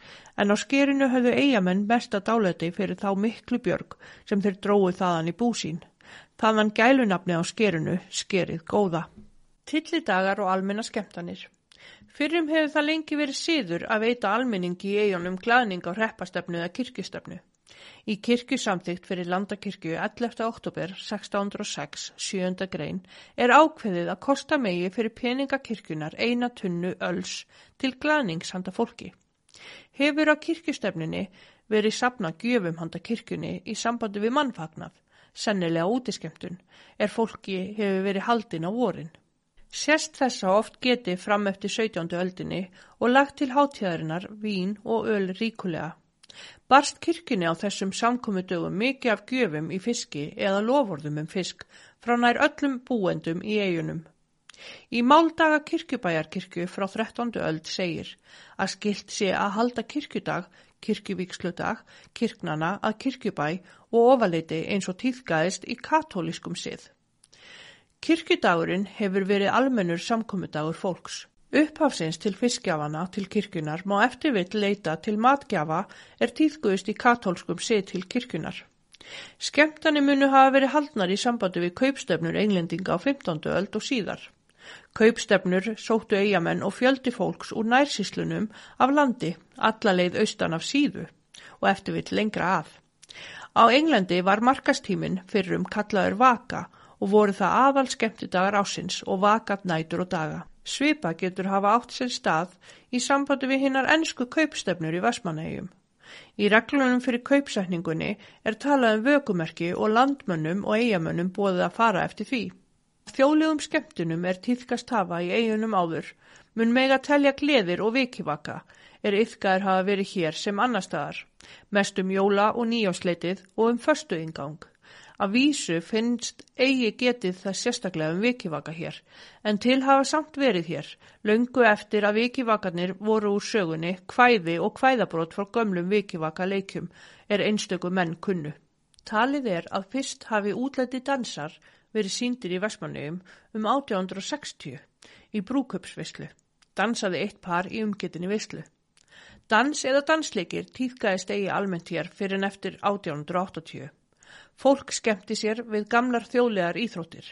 en á skerinu höfðu eigamenn mesta dáleti fyrir þá miklu björg sem þeir dróðu þaðan í búsín. Þaðan gælunafni á skerinu, skerið góða. Tillidagar og almenna skemmtanir. Fyrrum hefur það lengi verið síður að veita almenningi í eigunum glaðning á reppastöfnu eða kirkistöfnu. Í kirkjusamþygt fyrir landakirkju 11. oktober 1606, 7. grein, er ákveðið að kosta megi fyrir peningakirkjunar eina tunnu öls til glaðnings handa fólki. Hefur á kirkjustefninni verið sapna gjöfum handa kirkjunni í sambandi við mannfagnaf, sennilega útiskemtun, er fólki hefur verið haldin á vorin. Sérst þessa oft getið fram eftir 17. öldinni og lagt til hátíðarinnar vín og öl ríkulega. Barst kirkjunni á þessum samkomudögum mikið af gjöfum í fiski eða lofórðum um fisk frá nær öllum búendum í eigunum. Í máldaga kirkjubæjarkirkju frá 13. öld segir að skilt sé að halda kirkjudag, kirkjuvíksludag, kirknana að kirkjubæ og ofaleiti eins og týðgæðist í katólískum sið. Kirkjudagurinn hefur verið almennur samkomudagur fólks. Upphafsins til fiskjafana til kirkjunar má eftirvill leita til matgjafa er týðguðist í katólskum sið til kirkjunar. Skemtani munu hafa verið haldnar í sambandi við kaupstefnur englendinga á 15. öld og síðar. Kaupstefnur sóttu eigamenn og fjöldi fólks úr nærsíslunum af landi, allaleið austan af síðu og eftirvill lengra af. Á Englandi var markastímin fyrrum kallaður vaka og voru það aðal skemmtidagar ásins og vakat nætur og daga. Svipa getur hafa átt sér stað í sambandi við hinnar ennsku kaupstefnur í Vestmannegjum. Í reglunum fyrir kaupsetningunni er talað um vökumerki og landmönnum og eigamönnum bóðið að fara eftir því. Þjóðlegum skemmtunum er týðkast hafa í eigunum áður, mun mega telja gleðir og vikivaka, er yfkaður hafa verið hér sem annar staðar, mest um jóla og nýjásleitið og um förstu yngang. Að vísu finnst eigi getið það sérstaklega um vikivaka hér, en til hafa samt verið hér, löngu eftir að vikivakarnir voru úr sögunni, hvæði og hvæðabrót frá gömlum vikivaka leikjum er einstöku menn kunnu. Talið er að fyrst hafi útlæti dansar verið síndir í Vestmannegum um 1860 í brúköpsvislu. Dansaði eitt par í umgetinni vislu. Dans eða dansleikir týðgæðist eigi almennt hér fyrir en eftir 1880. Fólk skemmti sér við gamlar þjóðlegar íþróttir.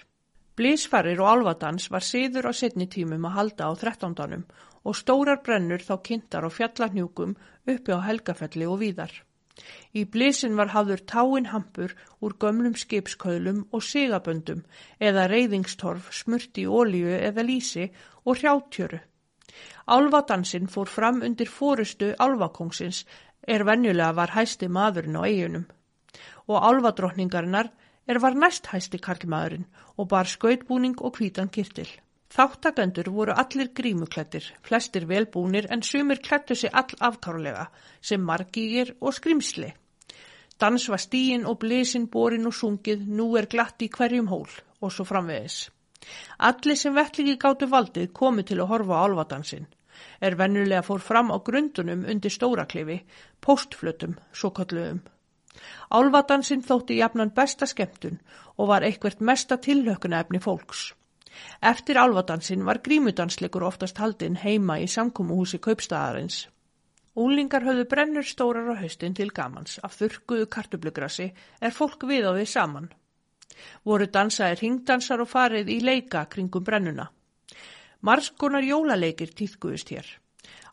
Blísfarir og alvadans var síður á setni tímum að halda á þrettándanum og stórar brennur þá kynntar á fjallarnjúkum uppi á helgafelli og víðar. Í blísin var hafður táin hampur úr gömlum skipskauðlum og sigaböndum eða reyðingstorf smurti í ólíu eða lísi og hrjátjöru. Álvadansinn fór fram undir fórustu álvakóngsins er venjulega var hæsti maðurinn á eigunum og álvadrottningarinnar er var næsthæsti karlmaðurinn og bar skautbúning og hvítan kirtil. Þáttakendur voru allir grímuklættir, flestir velbúnir en sumir klættu sig all afkárlega sem margýgir og skrimsli. Dans var stíin og blísin, borin og sungið, nú er glatt í hverjum hól og svo framvegis. Allir sem vettliki gáttu valdið komu til að horfa á álvadansinn. Er vennulega fór fram á grundunum undir stóraklifi, postflutum, svo kalluðum. Álvadansinn þótti jafnan besta skemmtun og var eitthvert mesta tilhökuna efni fólks. Eftir álvadansinn var grímudansleikur oftast haldinn heima í samkómuhúsi kaupstæðarins. Úlingar höfðu brennur stórar á haustin til gamans af þurkuðu kartublugrassi er fólk við á því saman. Voru dansaðir hingdansar og farið í leika kringum brennuna. Marskonar jólaleikir týðguðist hér.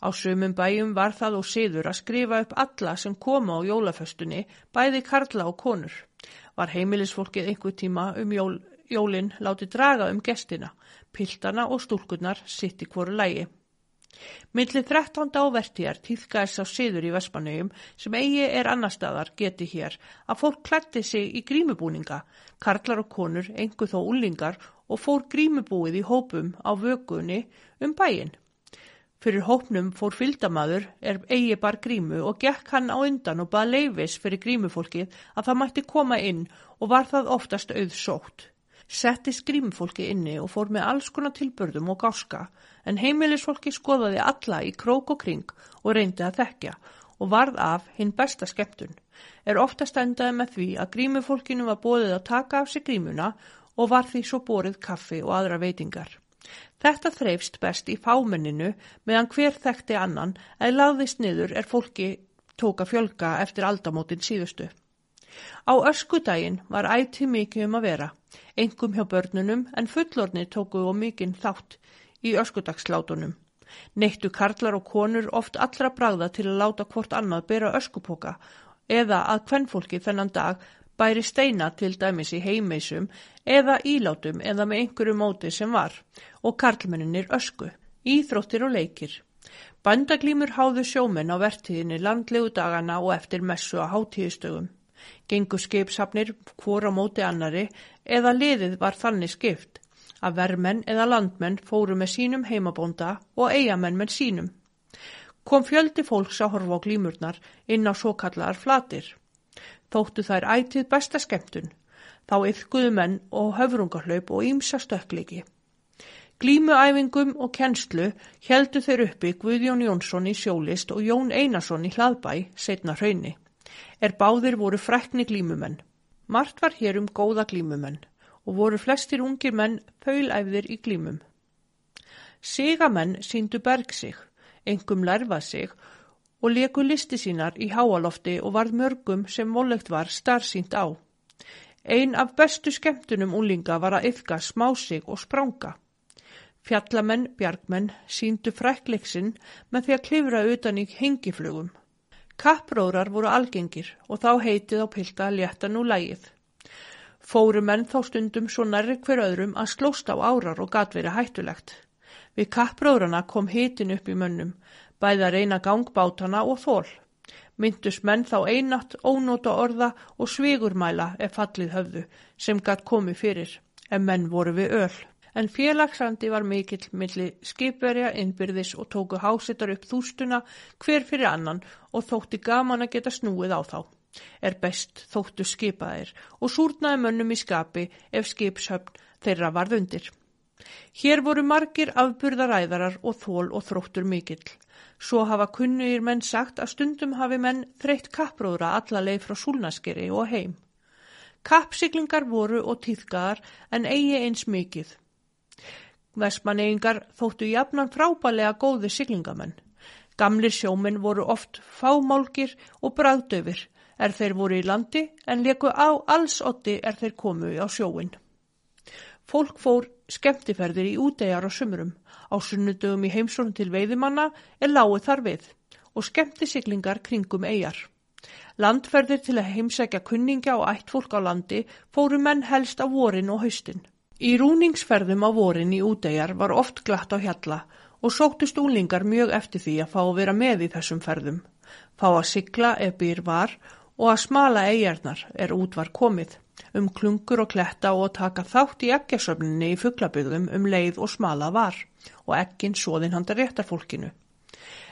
Á sumum bæjum var það og siður að skrifa upp alla sem koma á jólaföstunni, bæði karla og konur. Var heimilisfólkið einhver tíma um jól, jólinn láti draga um gestina, piltana og stúlkunnar sitt í hverju lægi. Millið 13. ávertíjar týðgæðis á siður í Vespanauðum sem eigi er annar staðar geti hér að fólk klætti sig í grímubúninga, karlar og konur, engu þó úlingar og fór grímubúið í hópum á vögunni um bæin. Fyrir hópnum fór fylgdamaður er eigi bar grímu og gekk hann á undan og baða leifis fyrir grímufólkið að það mætti koma inn og var það oftast auðsótt. Settist grímufólki inni og fór með alls konar tilbörðum og gáska en heimilisfólki skoðaði alla í krók og kring og reyndi að þekkja og varð af hinn besta skemmtun. Er oftast endaði með því að grímufólkinu var bóðið að taka af sig grímuna og var því svo borið kaffi og aðra veitingar. Þetta þreifst best í fámenninu meðan hver þekkti annan eða lagðist niður er fólki tóka fjölga eftir aldamótin síðustu. Á öskudaginn var ætti mikið um að vera, engum hjá börnunum en fullorni tóku og mikinn þátt í öskudagslátunum. Neittu karlar og konur oft allra bragða til að láta hvort annað bera öskupoka eða að hvennfólki þennan dag bæri steina til dæmis í heimeisum eða ílátum eða með einhverju móti sem var og karlmenninir ösku, íþróttir og leikir. Bandaglýmur háðu sjómenn á vertiðinni landlegu dagana og eftir messu á hátíðistögum. Gengu skipsafnir hvora móti annari eða liðið var þannig skipt að vermenn eða landmenn fóru með sínum heimabónda og eigamenn með sínum. Kom fjöldi fólks að horfa á glýmurnar inn á svo kallar flatir. Þóttu þær ætið besta skemmtun, þá yfkuðu menn og höfrungarhlaup og ímsa stökkliki. Glímuæfingum og kennslu heldu þeir uppi Guðjón Jónsson í sjólist og Jón Einarsson í hlaðbæ, setna hraunni. Er báðir voru frækni glímumenn. Mart var hér um góða glímumenn og voru flestir ungir menn pöylæfðir í glímum. Sigamenn síndu berg sig, engum lærfað sig og leku listi sínar í háalofti og varð mörgum sem vollegt var starfsínt á. Ein af bestu skemmtunum úlinga var að yfka smásig og spranga. Fjallamenn, bjargmenn síndu frækleiksinn með því að klifra utan í hengiflugum. Kappróðrar voru algengir og þá heitið á pilta að létta nú lægið. Fóru menn þá stundum svo nærri hver öðrum að slósta á árar og gat verið hættulegt. Við kappróðrana kom hitin upp í mönnum, bæða reyna gangbátana og þól. Myndus menn þá einatt ónóta orða og svigurmæla ef fallið höfðu sem gatt komið fyrir, en menn voru við öll. En félagsandi var mikill milli skipverja innbyrðis og tóku hásettar upp þústuna hver fyrir annan og þótti gaman að geta snúið á þá. Er best þóttu skipaðir og súrnaði mönnum í skapi ef skipshöfn þeirra varð undir. Hér voru margir afburðaræðarar og þól og þróttur mikill. Svo hafa kunnugir menn sagt að stundum hafi menn þreytt kappróðra alla leið frá súlnaskeri og heim. Kappsiglingar voru og týðgaðar en eigi eins mikið. Vestmannegingar þóttu jafnan frábælega góði siglingamenn. Gamlir sjóminn voru oft fámálgir og bræðdöfir er þeir voru í landi en leku á alls otti er þeir komu á sjóin. Fólk fór skemmtiferðir í útegjar á sumurum. Á sunnudögum í heimsókn til veiðimanna er láið þar við og skemmtisiglingar kringum eigjar. Landferðir til að heimsækja kunningja og ættfólk á landi fóru menn helst á vorin og haustin. Í rúningsferðum á vorin í útegjar var oft glatt á hjalla og sóttust úlingar mjög eftir því að fá að vera með í þessum ferðum. Fá að sigla ef byr var og að smala eigjarnar er út var komið um klungur og kletta og taka þátt í eggjasöfninni í fugglabygðum um leið og smala var og eggin svoðin handa réttarfólkinu.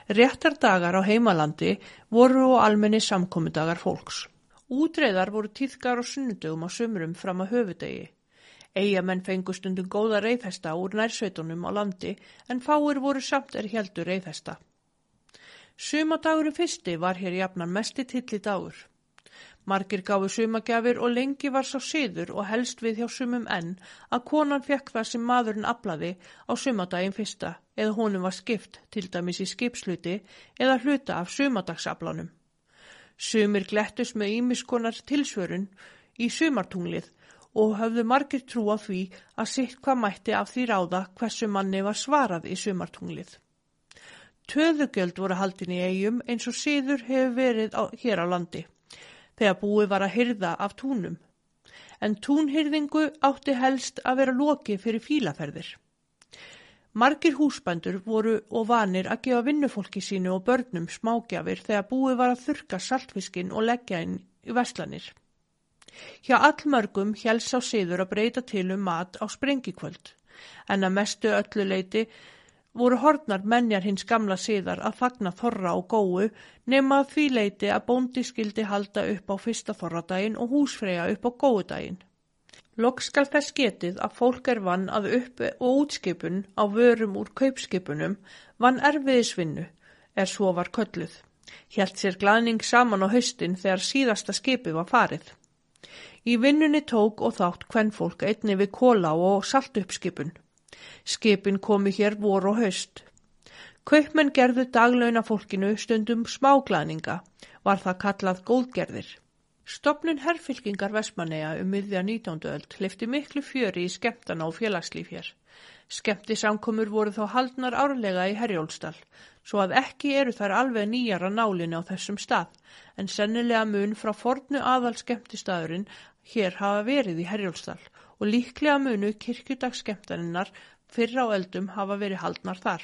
Réttardagar á heimalandi voru og almenni samkomidagar fólks. Útreðar voru týðgar og sunnudögum á sömurum fram að höfudegi. Eigamenn fengu stundum góða reyðhesta úr nærsveitunum á landi en fáir voru samt er heldur reyðhesta. Sumadagurinn fyrsti var hér jafnan mesti tilli dagur. Margir gáfu sumagjafir og lengi var sá siður og helst við hjá sumum enn að konan fekk það sem maðurinn aflaði á sumadaginn fyrsta eða honum var skipt til dæmis í skipsluti eða hluta af sumadagsaflanum. Sumir glettus með ímiskonar tilsvörun í sumartunglið og höfðu margir trú á því að sitt hvað mætti af því ráða hversu manni var svarað í sumartunglið. Töðugjöld voru haldin í eigum eins og síður hefur verið á, hér á landi þegar búið var að hyrða af túnum. En túnhyrðingu átti helst að vera loki fyrir fílaferðir. Margir húsbændur voru og vanir að gefa vinnufólki sínu og börnum smágjafir þegar búið var að þurka saltfiskin og leggja inn í veslanir. Hjá allmörgum helst á siður að breyta til um mat á sprengikvöld, en að mestu öllu leiti voru hornar menjar hins gamla síðar að fagna þorra og góu nema að því leiti að bóndi skildi halda upp á fyrsta þorradaginn og húsfreyja upp á góudaginn. Lokk skal þess getið að fólk er vann að upp og útskipun á vörum úr kaupskipunum vann erfiðisvinnu er svo var kölluð. Hjælt sér glæning saman á haustin þegar síðasta skipi var farið. Í vinnunni tók og þátt hvern fólk einni við kóla og saltuppskipun. Skipin komu hér vor og haust. Kaupmenn gerðu daglauna fólkinu stundum smáglæninga, var það kallað góðgerðir. Stopnun herrfylkingar Vestmanneja um miðja 19. öld hlifti miklu fjöri í skemmtana og félagslíf hér. Skemmti samkomur voru þá haldnar árlega í Herjólstall, svo að ekki eru þær alveg nýjara nálinu á þessum stað, en sennilega mun frá fornu aðal skemmtistaðurinn hér hafa verið í Herjólstall og líklega munu kirkjudagsskemmtarinnar fyrra á eldum hafa verið haldnar þar.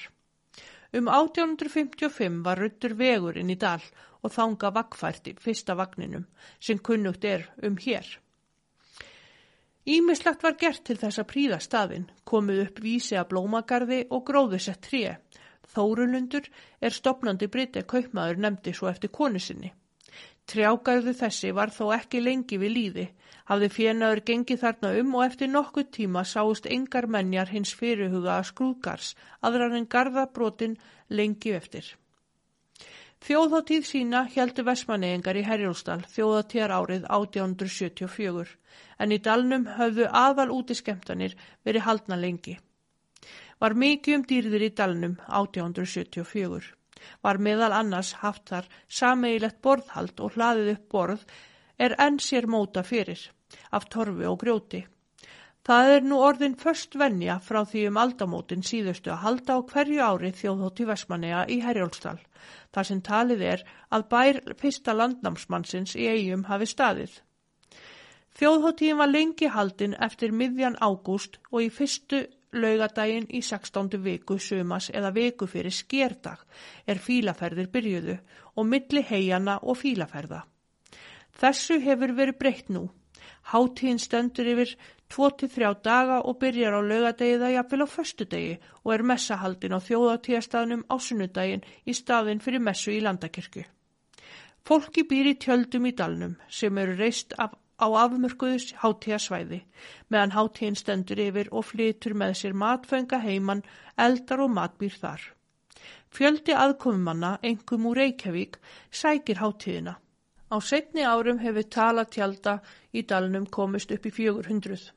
Um 1855 var ruttur vegur inn í dal og þanga vakfært í fyrsta vagninum sem kunnugt er um hér. Ímislegt var gert til þess að príða staðin, komið upp vísi að blómagarði og gróðusett tríu. Þórulundur er stopnandi breytið kaupmaður nefndi svo eftir konu sinni. Trjágarðu þessi var þó ekki lengi við líði, hafði fjenaður gengið þarna um og eftir nokkuð tíma sáust engar menjar hins fyrirhuga að skrúðgars, aðrar en garðabrotin lengi eftir. Þjóðháttíð sína heldu Vestmannegingar í Herjólsdal þjóðháttíðar árið 1874, en í dalnum höfðu aðal úti skemmtanir verið haldna lengi. Var mikið um dýrðir í dalnum 1874 var meðal annars haft þar sameigilegt borðhald og hlaðið upp borð er enn sér móta fyrir, af torfi og grjóti. Það er nú orðin först vennja frá því um aldamótin síðustu að halda á hverju ári þjóðhótti Vestmanneja í Herjólfsdal, þar sem talið er að bær fyrsta landnámsmannsins í eigum hafi staðið. Þjóðhóttíðin var lengi haldin eftir miðjan ágúst og í fyrstu laugadaginn í 16. viku sumas eða viku fyrir skérdag er fílaferðir byrjuðu og milli heiana og fílaferða. Þessu hefur verið breytt nú. Háttíðin stendur yfir 2-3 daga og byrjar á laugadegiða jafnvel á föstudegi og er messahaldin á þjóðatíðastafnum á sunnudaginn í staðin fyrir messu í landakirkju. Fólki býr í tjöldum í dalnum sem eru reist af, á afmörkuðus háttíðasvæði meðan háttíðin stendur yfir og flytur með sér matfenga heiman, eldar og matbýr þar. Fjöldi aðkofumanna, engum úr Reykjavík, sækir háttíðina. Á setni árum hefur tala tjálta í dalnum komist upp í 400.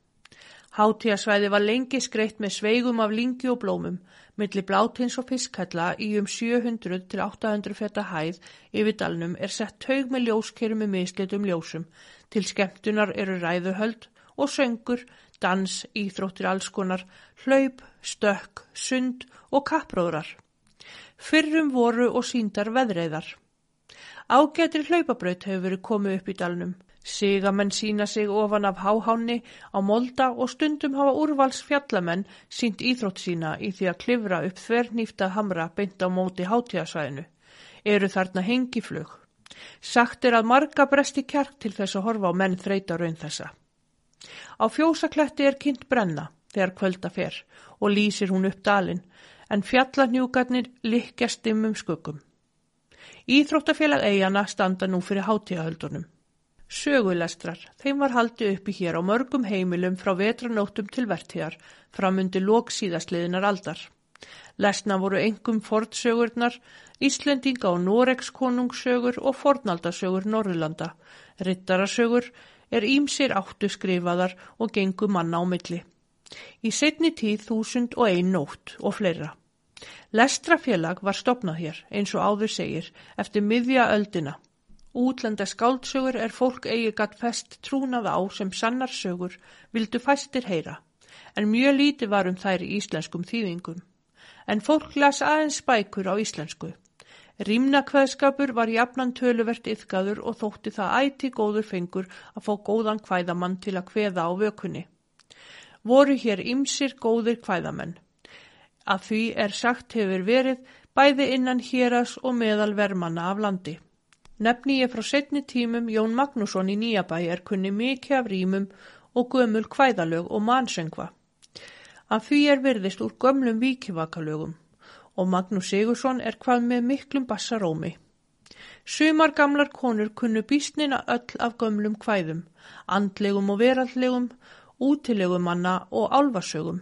Hátíðasvæði var lengi skreitt með sveigum af lingi og blómum, milli blátins og fiskkalla í um 700 til 800 feta hæð yfir dalnum er sett taug með ljóskerum með mislitum ljósum. Til skemmtunar eru ræðuhöld og söngur, dans, íþróttir allskonar, hlaup, stökk, sund og kappróðrar. Fyrrum voru og síndar veðreiðar. Ágætri hlaupabraut hefur verið komið upp í dalnum. Sigamenn sína sig ofan af háhánni á molda og stundum hafa úrvals fjallamenn sínt íþrótt sína í því að klifra upp þvernýfta hamra beint á móti hátíðasvæðinu. Eru þarna hengiflug. Sagt er að marga bresti kjark til þess að horfa á menn þreita raun þessa. Á fjósakletti er kynnt brenna þegar kvölda fer og lýsir hún upp dalin en fjallanjúkarnir likja stimmum skuggum. Íþróttafélag eigana standa nú fyrir hátíðahöldunum. Sögulestrar, þeim var haldið uppi hér á mörgum heimilum frá vetranóttum til vertíðar, framundi lók síðastliðinar aldar. Lesna voru engum fordsögurnar, Íslendinga og Noregs konungssögur og fornaldasögur Norrlanda. Rittarasögur er ímsir áttu skrifaðar og gengu manna á milli. Í setni tíð þúsund og ein nótt og fleira. Lestrafélag var stopnað hér, eins og áður segir, eftir miðja öldina. Útlenda skáldsögur er fólk eigi gatt fest trúnað á sem sannarsögur vildu fæstir heyra, en mjög líti var um þær í íslenskum þýðingum. En fólk las aðeins spækur á íslensku. Rýmnakveðskapur var jafnan töluvert yfkaður og þótti það æti góður fengur að fá góðan kvæðamann til að kveða á vökunni. Voru hér ymsir góðir kvæðamenn. Að því er sagt hefur verið bæði innan héras og meðal vermanna af landi. Nefni ég frá setni tímum Jón Magnússon í Nýjabæ er kunni mikið af rýmum og gömul kvæðalög og mannsöngva. Af því er virðist úr gömlum víkivakalögum og Magnús Sigursson er hvað með miklum bassarómi. Sumar gamlar konur kunnu býstnina öll af gömlum kvæðum, andlegum og veraldlegum, útilegum manna og álvasögum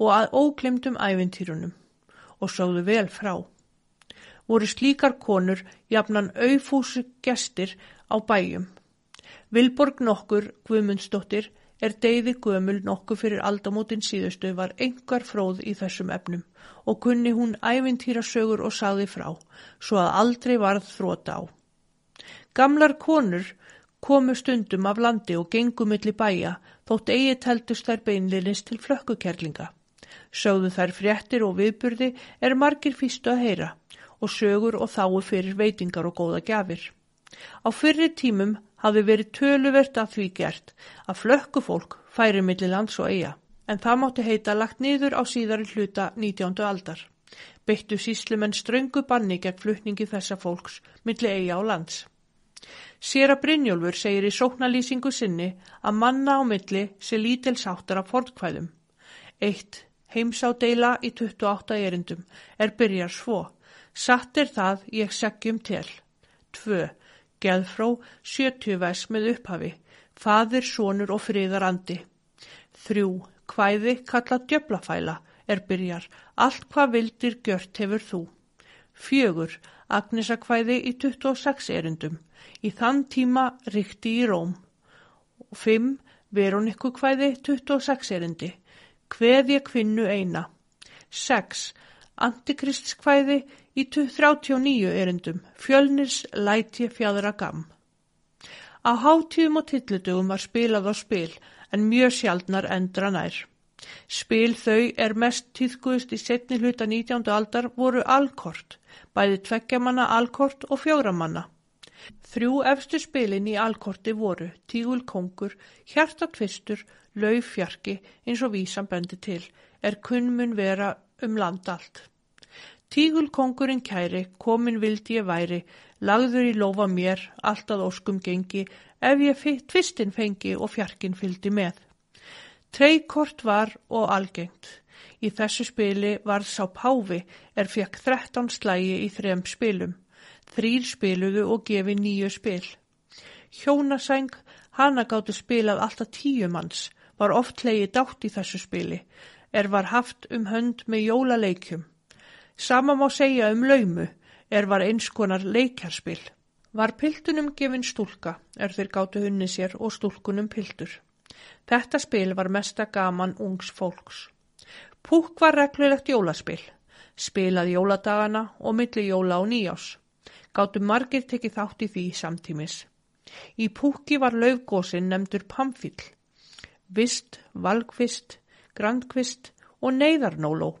og að óklemdum ævintýrunum og sáðu vel frá voru slíkar konur jafnan auðfúsu gestir á bæjum. Vilborg nokkur, Guðmundsdóttir, er deyði gömul nokkur fyrir aldamótin síðustu var engar fróð í þessum efnum og kunni hún ævintýra sögur og sagði frá, svo að aldrei varð þróta á. Gamlar konur komu stundum af landi og gengum milli bæja þótt eigi teltust þær beinlinnist til flökkukerlinga. Sögðu þær fréttir og viðburði er margir fyrstu að heyra og sögur og þáu fyrir veitingar og góða gjafir. Á fyrri tímum hafi verið töluvert að því gert að flökku fólk færi millir lands og eiga, en það mátti heita lagt niður á síðari hluta 19. aldar. Beittu síslumenn ströngu banni gegn flutningi þessa fólks millir eiga á lands. Sér að Brynjólfur segir í sóknalýsingu sinni að manna á milli sé lítilsáttar af fordkvæðum. Eitt, heimsádeila í 28 erindum, er byrjar svo Satt er það ég segjum til. 2. Geðfró 70 vers með upphafi. Fadir, sonur og friðarandi. 3. Hvæði kalla djöblafæla er byrjar. Allt hvað vildir gjört hefur þú. 4. Agnesakvæði í 26 erundum. Í þann tíma ríkti í Róm. 5. Veronikukvæði 26 erundi. Hveð ég kvinnu eina. 6. Antikristkvæði í 39 erindum, fjölnir læti fjadra gam. Á hátíðum og tillitugum var spilað á spil en mjög sjaldnar endra nær. Spil þau er mest týðkuðist í setni hluta 19. aldar voru alkort, bæði tveggjamanna alkort og fjóramanna. Þrjú efstu spilin í alkorti voru Tígul kongur, Hjartatvistur, Laufjarki eins og vísan bendi til er kunnmun vera um land allt. Tígulkongurinn kæri, komin vildi ég væri, lagður í lofa mér, alltaf óskum gengi, ef ég tvistinn fengi og fjarkin fyldi með. Treykort var og algengt. Í þessu spili var sá Páfi er fekk 13 slægi í þrem spilum. Þrýr spiluðu og gefi nýju spil. Hjónasæng, hana gáttu spilað alltaf tíu manns, var oft leiði dátt í þessu spili, er var haft um hönd með jólaleikjum. Sama má segja um laumu er var einskonar leikjarspil. Var piltunum gefin stúlka er þeir gáttu hunni sér og stúlkunum piltur. Þetta spil var mesta gaman ungs fólks. Púk var reglulegt jólaspil. Spilað jóladagana og milli jóla og nýjás. Gáttu margir tekið þátt í því samtímis. Í púki var laufgósin nefndur pamfill. Vist, valgvist, grandkvist og neyðarnóló.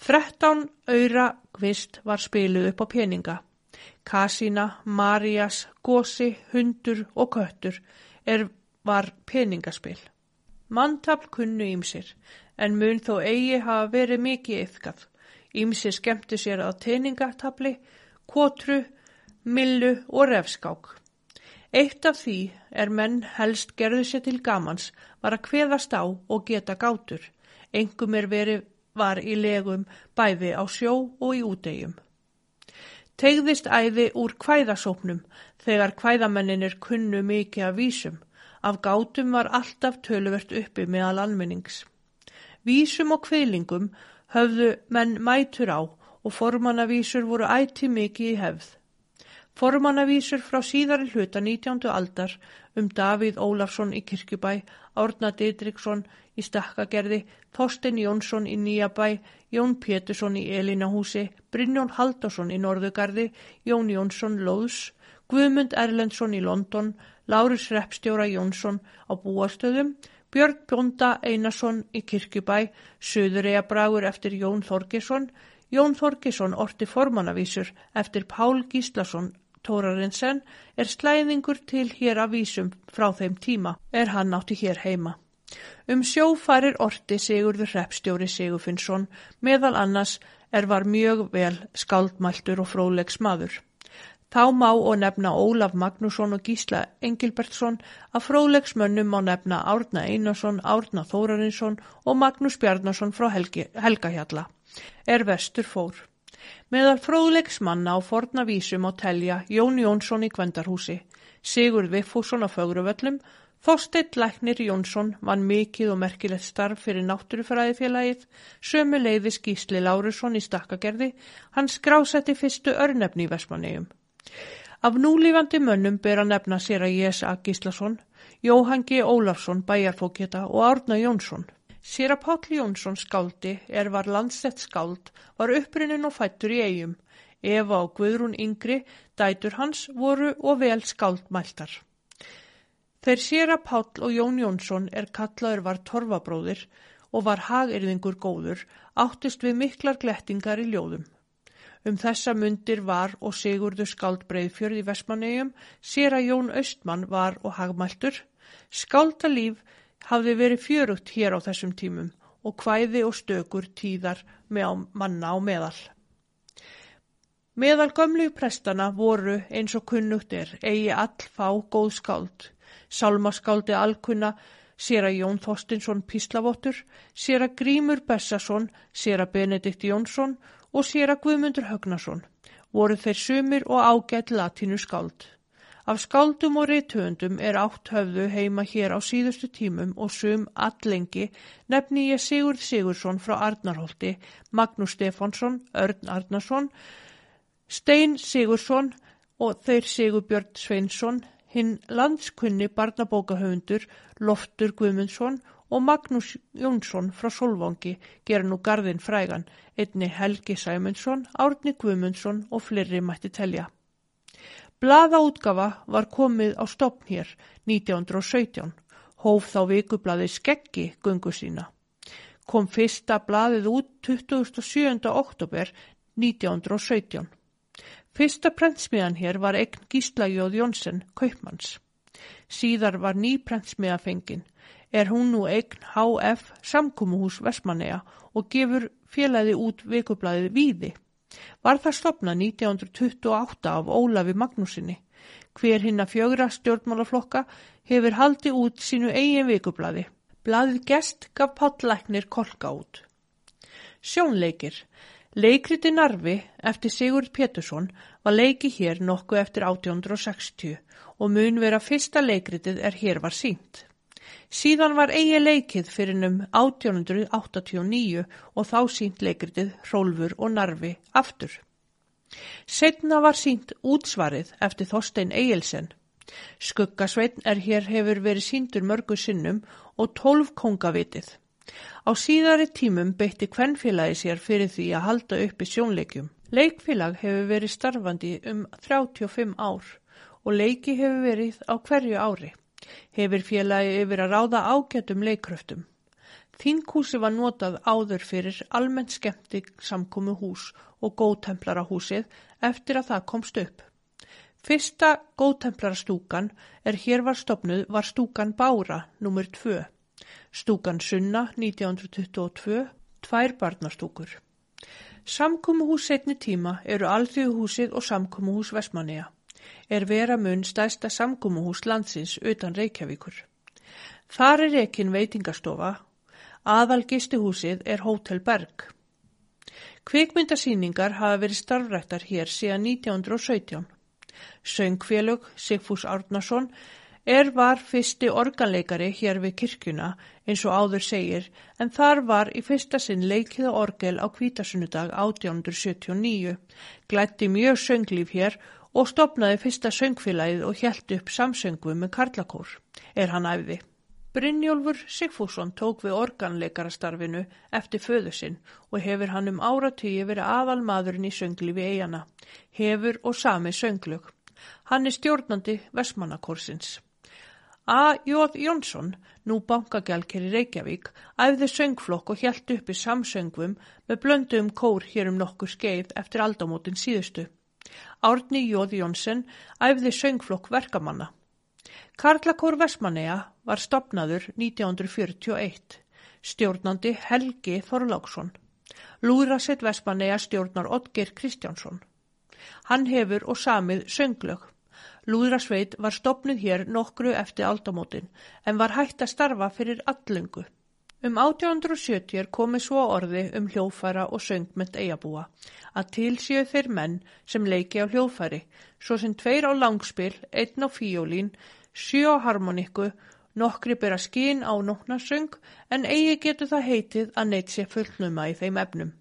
Þrettán auðra hvist var spiluð upp á peninga. Kasína, Marias, Gósi, Hundur og Köttur er, var peningaspil. Manntafl kunnu ímsir, en mun þó eigi hafa verið mikið yfkað. Ímsir skemmtu sér á teiningatafli, kotru, millu og refskák. Eitt af því er menn helst gerðu sér til gamans var að kveðast á og geta gátur. Engum er verið var í legum bæði á sjó og í útegjum. Tegðist æði úr kvæðasópnum þegar kvæðamenninir kunnu mikið af vísum. Af gátum var alltaf töluvert uppi meðal almennings. Vísum og kveilingum höfðu menn mætur á og formannavísur voru ætti mikið í hefð. Formannavísur frá síðari hluta 19. aldar um Davíð Ólafsson í Kirkjubæ, Árna Didriksson í Stakkagerði, Þorsten Jónsson í Nýjabæ, Jón Pétursson í Elinahúsi, Brynjón Haldarsson í Norðugarði, Jón Jónsson Lóðs, Guðmund Erlendsson í London, Láris Repstjóra Jónsson á Búastöðum, Björn Bjónda Einarsson í Kirkjubæ, Suðureja Bragur eftir Jón Þorgesson, Jón Þorgesson orti formannavísur eftir Pál Gíslason Tórarinsen er slæðingur til hér af vísum frá þeim tíma er hann átti hér heima. Um sjófarir orti Sigurður Repstjóri Sigurfinnsson meðal annars er var mjög vel skaldmæltur og frólegs maður. Þá má og nefna Ólaf Magnússon og Gísla Engilbertsson að frólegsmönnum má nefna Árna Einarsson, Árna Þórarinsson og Magnús Bjarnason frá Helgi, Helgahjalla. Er vestur fór. Meðal fróðleiksmanna á forna vísum á telja Jón Jónsson í Gvendarhúsi, Sigurð Viffússon á Fögruvöllum, Þorsteit Læknir Jónsson vann mikið og merkilegt starf fyrir náttúrufræðifélagið, sömu leiði skýsli Lárusson í stakkagerði, hann skrásetti fyrstu örnefni í Vestmannegjum. Af núlífandi mönnum ber að nefna sér að Jésa Gíslason, Jóhann G. Ólafsson bæjarfókjeta og Árna Jónsson. Sér að Páll Jónsson skáldi er var landsett skáld, var upprinnin og fættur í eigum. Eva og Guðrún Yngri, dætur hans, voru og vel skáldmæltar. Þeir sér að Páll og Jón Jónsson er kallaður var torfabróðir og var hagirðingur góður, áttist við miklar glettingar í ljóðum. Um þessa mundir var og Sigurður skáldbreið fjörði Vestmannegjum, sér að Jón Östmann var og hagmæltur. Skáldalíf hafði verið fjörugt hér á þessum tímum og hvæði og stökur tíðar með manna á meðal. Meðal gömlu prestana voru eins og kunnugt er eigi all fá góð skáld. Salmaskáldi alkunna sér að Jón Þorstinsson Píslavottur, sér að Grímur Bessason, sér að Benedikt Jónsson og sér að Guðmundur Högnason. Voru þeir sumir og ágætt latínu skáld. Af skáldum og reytöndum er átt höfðu heima hér á síðustu tímum og sum allengi nefni ég Sigurd Sigursson frá Arnarholti, Magnús Stefánsson, Örn Arnarsson, Stein Sigursson og þeir Sigurbjörn Sveinsson, hinn landskunni barnabókahöfundur Loftur Guðmundsson og Magnús Jónsson frá Solvangi gera nú gardin frægan, einni Helgi Sæmundsson, Árni Guðmundsson og fleiri mætti telja. Blaðaútgafa var komið á stopn hér 1917, hóf þá vikublaði skeggi gungu sína. Kom fyrsta blaðið út 27. oktober 1917. Fyrsta prentsmiðan hér var eign Gíslajóð Jónsson, kaupmanns. Síðar var ný prentsmiða fengin. er hún nú eign HF samkúmuhús Vestmanneja og gefur félagi út vikublaðið Víði. Var það stopnað 1928 af Ólafi Magnúsinni. Hver hinn að fjögra stjórnmálaflokka hefur haldi út sínu eigin vikublaði. Blaðið gest gaf pállæknir kolka út. Sjónleikir. Leikriti Narfi eftir Sigurd Pétursson var leiki hér nokkuð eftir 1860 og mun vera fyrsta leikritið er hér var sínt. Síðan var eigi leikið fyrir um 1889 og þá sínt leikritið Hrólfur og Narfi aftur. Setna var sínt útsvarið eftir Þorstein Egilsen. Skuggasveitn er hér hefur verið síndur mörgu sinnum og tólf kongavitið. Á síðari tímum beitti kvennfélagi sér fyrir því að halda upp í sjónleikjum. Leikfélag hefur verið starfandi um 35 ár og leiki hefur verið á hverju ári. Hefur félagi yfir að ráða ágætum leikröftum. Þinghúsi var notað áður fyrir almennt skemmti samkomi hús og góðtemplarahúsið eftir að það komst upp. Fyrsta góðtemplarastúkan er hér var stopnuð var stúkan Bára nr. 2. Stúkan Sunna 1922, tvær barnastúkur. Samkomuhús setni tíma eru Alþjóðhúsið og Samkomuhús Vestmanniða. Er vera mun stæsta samkomuhús landsins utan Reykjavíkur. Þar er ekkin veitingastofa Aðal gistuhúsið er Hotel Berg. Kvikmyndasýningar hafa verið starfrættar hér síðan 1917. Söngfélög Sigfús Árnason er var fyrsti organleikari hér við kirkjuna eins og áður segir en þar var í fyrsta sinn leikiða orgel á kvítasunnudag 1879. Glætti mjög sönglíf hér og stopnaði fyrsta söngfélagið og hjælt upp samsöngu með Karlakór. Er hann æfði? Brynjólfur Sigfússon tók við organleikarastarfinu eftir föðu sinn og hefur hann um áratíi verið aðal maðurinn í söngli við eigana, hefur og sami sönglög. Hann er stjórnandi Vestmannakorsins. A. J. Jónsson, nú bankagjálker í Reykjavík, æfði söngflokk og hjælt upp í samsöngvum með blöndu um kór hér um nokkur skeið eftir aldamótin síðustu. Árni J. Jónsson æfði söngflokk verkamanna. Karlakór Vestmanneja var stopnaður 1941, stjórnandi Helgi Þorláksson. Lúðrasett Vestmanneja stjórnar Otger Kristjánsson. Hann hefur og samið sönglög. Lúðrasveit var stopnuð hér nokkru eftir aldamótin en var hægt að starfa fyrir allungu. Um 1870 komið svo orði um hljófæra og söngmynd eigabúa að tilsíu þeir menn sem leiki á hljófæri, svo sem tveir á langspil, einn á fíólín, sjö á harmoníku, nokkri bera skín á nóknarsöng en eigi getur það heitið að neitt sé fullnuma í þeim efnum.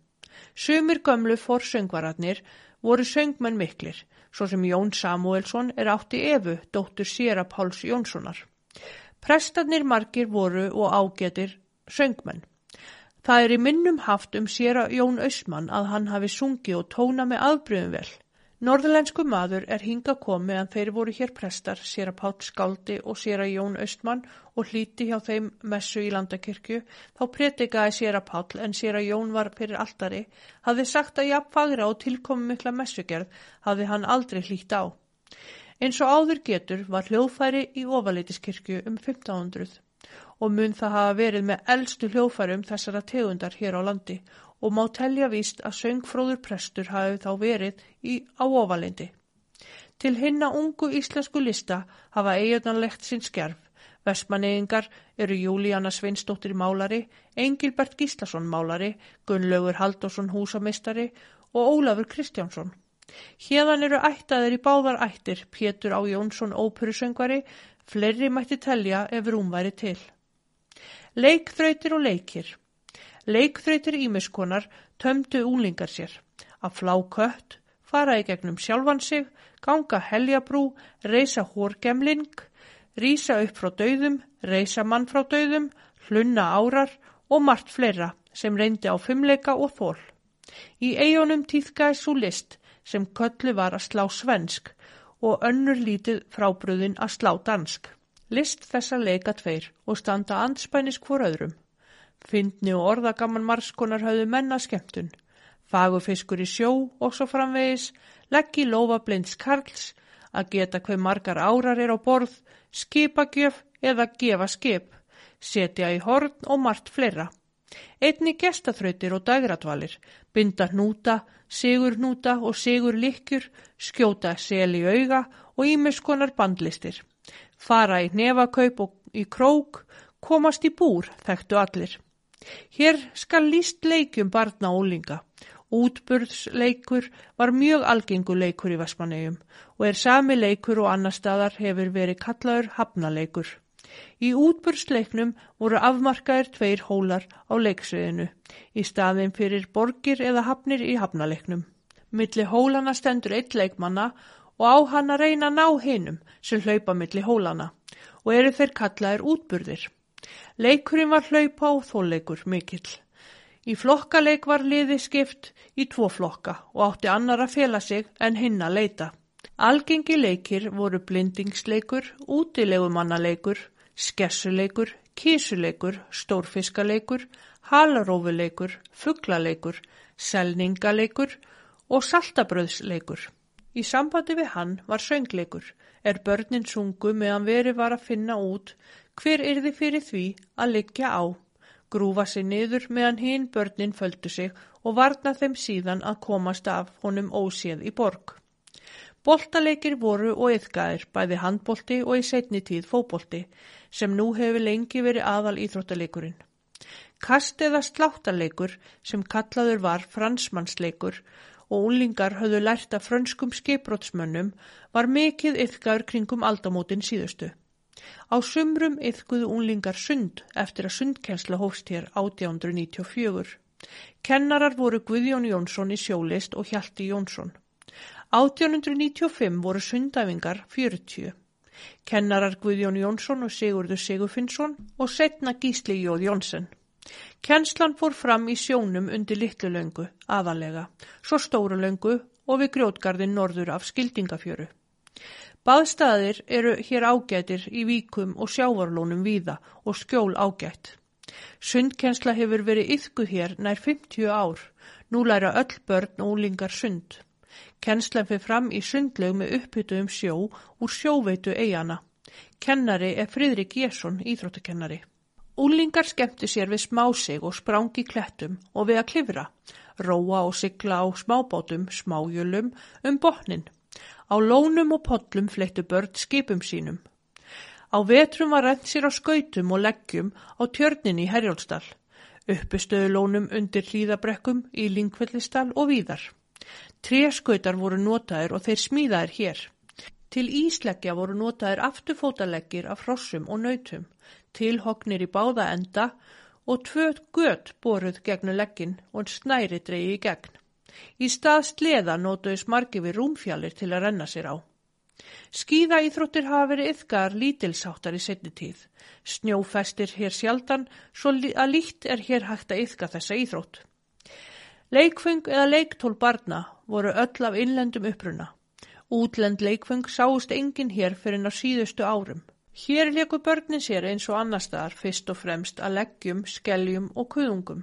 Sumir gömlu fórsöngvararnir voru söngmenn miklir, svo sem Jón Samuelsson er átti Efu, dóttur Sýra Páls Jónssonar. Prestarnir margir voru og ágetir söngmenn. Það er í minnum haft um Sýra Jón Ösmann að hann hafi sungi og tóna með aðbröðum vel. Norðlensku maður er hinga komið en þeir voru hér prestar, sér að Pátt Skáldi og sér að Jón Östmann og hlíti hjá þeim messu í landakirkju, þá pretikaði sér að Pátt en sér að Jón var fyrir alltari, hafði sagt að jafnfagra og tilkomi mikla messugerð hafði hann aldrei hlít á. Eins og áður getur var hljóðfæri í ofaleitiskirkju um 1500 og mun það hafa verið með eldstu hljóðfærum þessara tegundar hér á landi og má telja víst að söngfróður prestur hafi þá verið í á ofalendi. Til hinna ungu íslensku lista hafa eiginanlegt sinn skerf. Vestmannegingar eru Júlíana Sveinsdóttir málari, Engilbert Gíslason málari, Gunnlaugur Haldásson húsamistari og Ólafur Kristjánsson. Hérðan eru ættaðir í báðar ættir Pétur á Jónsson óperusöngvari, fleiri mætti telja ef rúmværi til. Leikþrautir og leikir Leikþrautir ímiskonar tömdu úlingar sér. Að flá kött, fara í gegnum sjálfan sig, ganga heljabrú, reysa hórgemling, rýsa upp frá dauðum, reysa mann frá dauðum, hlunna árar og margt fleira sem reyndi á fimmleika og þól. Í eigunum týðkaði svo list sem köllu var að slá svensk og önnur lítið frábröðin að slá dansk. List þessa leika tveir og standa anspænis hvor öðrum. Fyndni og orðagaman margskonar höfðu menna skemmtun. Fagufiskur í sjó og svo framvegis, leggi lofa blinds karls, að geta hver margar árar er á borð, skipagjöf eða gefa skip, setja í horn og margt fleira. Einni gestaþrautir og dagratvalir, binda hnúta, sigur hnúta og sigur likjur, skjóta sel í auga og ímiskonar bandlistir. Fara í nefakaup og í krók, komast í búr, þekktu allir. Hér skal líst leikjum barna ólinga. Útburðsleikur var mjög algengu leikur í Vestmannegjum og er sami leikur og annar staðar hefur verið kallaður hafnaleikur. Í útburðsleiknum voru afmarkaðir tveir hólar á leiksviðinu í staðin fyrir borgir eða hafnir í hafnaleiknum. Milli hólana stendur eitt leikmanna og á hann að reyna ná hinum sem hlaupa milli hólana og eru þeir kallaðir útburðir. Leikurinn var hlaupa og þóleikur mikill. Í flokkaleik var liði skipt í tvo flokka og átti annar að fela sig en hinn að leita. Algengi leikir voru blindingsleikur, útilegumannaleikur, skessuleikur, kísuleikur, stórfiskaleikur, halarófuleikur, fugglaleikur, selningaleikur og saltabröðsleikur. Í sambandi við hann var söngleikur, er börnin sungu meðan veri var að finna út hver yrði fyrir því að liggja á grúfa sig niður meðan hinn börnin földu sig og varna þeim síðan að komast af honum óséð í borg. Boltaleikir voru og yfgaðir, bæði handbolti og í setni tíð fóbolti, sem nú hefur lengi verið aðal íþróttaleikurinn. Kast eða sláttarleikur, sem kallaður var fransmannsleikur og úlingar höfðu lært af frönskum skipbrótsmönnum, var mikið yfgaður kringum aldamótin síðustu. Á sumrum yfkuðu unglingar sund eftir að sundkensla hófst hér 1894. Kennarar voru Guðjón Jónsson í sjólist og Hjalti Jónsson. 1895 voru sundæfingar 40. Kennarar Guðjón Jónsson og Sigurður Sigurfinnsson og setna Gísli Jóð Jónsson. Kenslan fór fram í sjónum undir litlu löngu, aðalega, svo stóru löngu og við grjótgarðin norður af skildingafjöru. Baðstæðir eru hér ágætir í víkum og sjávarlónum víða og skjól ágætt. Sundkensla hefur verið yfkuð hér nær 50 ár. Nú læra öll börn og úlingar sund. Kenslan fyrir fram í sundleg með upphyttu um sjó úr sjóveitu eigana. Kennari er Fridrik Jesson, íþróttakennari. Úlingar skemmti sér við smásig og sprángi klettum og við að klifra, róa og sigla á smábátum, smájölum um botnin. Á lónum og pollum fleittu börn skipum sínum. Á vetrum var rent sér á skautum og leggjum á tjörnin í Herjólstall, uppistöðu lónum undir hlýðabrekkum í Lingvellistal og víðar. Tréskautar voru notaðir og þeir smíðaðir hér. Til ísleggja voru notaðir afturfótaleggir af frossum og nautum, tilhognir í báða enda og tvö gött boruð gegnu leggin og snæri dreyi í gegn. Í stað sleða nótuðis margi við rúmfjallir til að renna sér á. Skíða íþróttir hafa verið yfgar lítilsáttar í setni tíð. Snjófestir hér sjaldan, svo að líkt er hér hægt að yfka þessa íþrótt. Leikfeng eða leiktól barna voru öll af innlendum uppruna. Útlend leikfeng sáust engin hér fyrir ná síðustu árum. Hér leku börnin sér eins og annar staðar fyrst og fremst að leggjum, skelljum og kuðungum.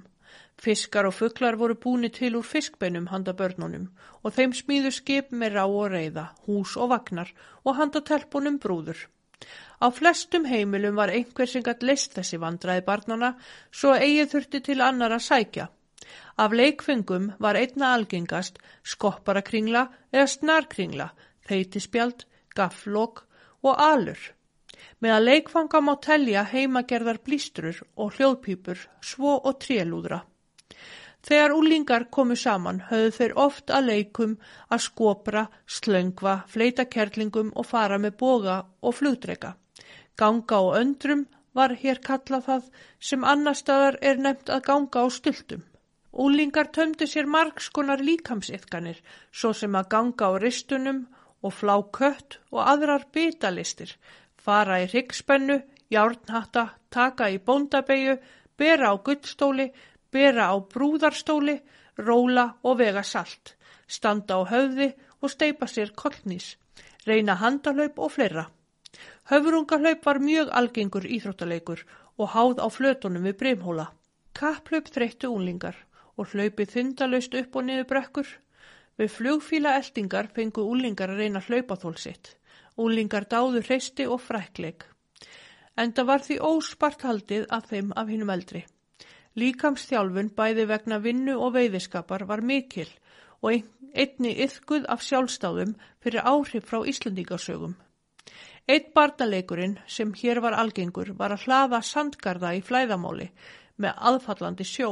Fiskar og fugglar voru búni til úr fiskbeinum handa börnunum og þeim smíðu skip með rá og reyða, hús og vagnar og handa telpunum brúður. Á flestum heimilum var einhver sem gætt leist þessi vandraði barnana svo eigið þurfti til annar að sækja. Af leikfengum var einna algengast skopparakringla eða snarkringla, þeitispjald, gafflokk og alur. Með að leikfanga má telja heimagerðar blístrur og hljóðpípur, svo og trélúðra. Þegar úlingar komu saman höfðu þeir oft að leikum að skopra, slöngva, fleita kerlingum og fara með boga og flugdrega. Ganga og öndrum var hér kallað það sem annar staðar er nefnt að ganga á stultum. Úlingar tömdu sér margskonar líkamsifganir, svo sem að ganga á ristunum og flá kött og aðrar bitalistir, fara í ryggspennu, járnhatta, taka í bóndabegju, bera á guttstóli, bera á brúðarstóli, róla og vega salt, standa á höfði og steipa sér kollnís, reyna handalaup og fleira. Höfrungalaup var mjög algengur íþróttaleikur og háð á flötunum við breymhóla. Kapplaup þreyttu únlingar og hlaupið þyndalaust upp og niður brekkur. Við flugfíla eldingar fengu úlingar að reyna hlaupathól sitt. Úlingar dáðu hreisti og frækleik. enda var því óspart haldið að þeim af hinnum eldri. Líkamstjálfun bæði vegna vinnu og veiðiskapar var mikil og einni yfkuð af sjálfstáðum fyrir áhrif frá Íslandíkarsögum. Eitt barnaleikurinn sem hér var algengur var að hlaða sandgarða í flæðamáli með aðfallandi sjó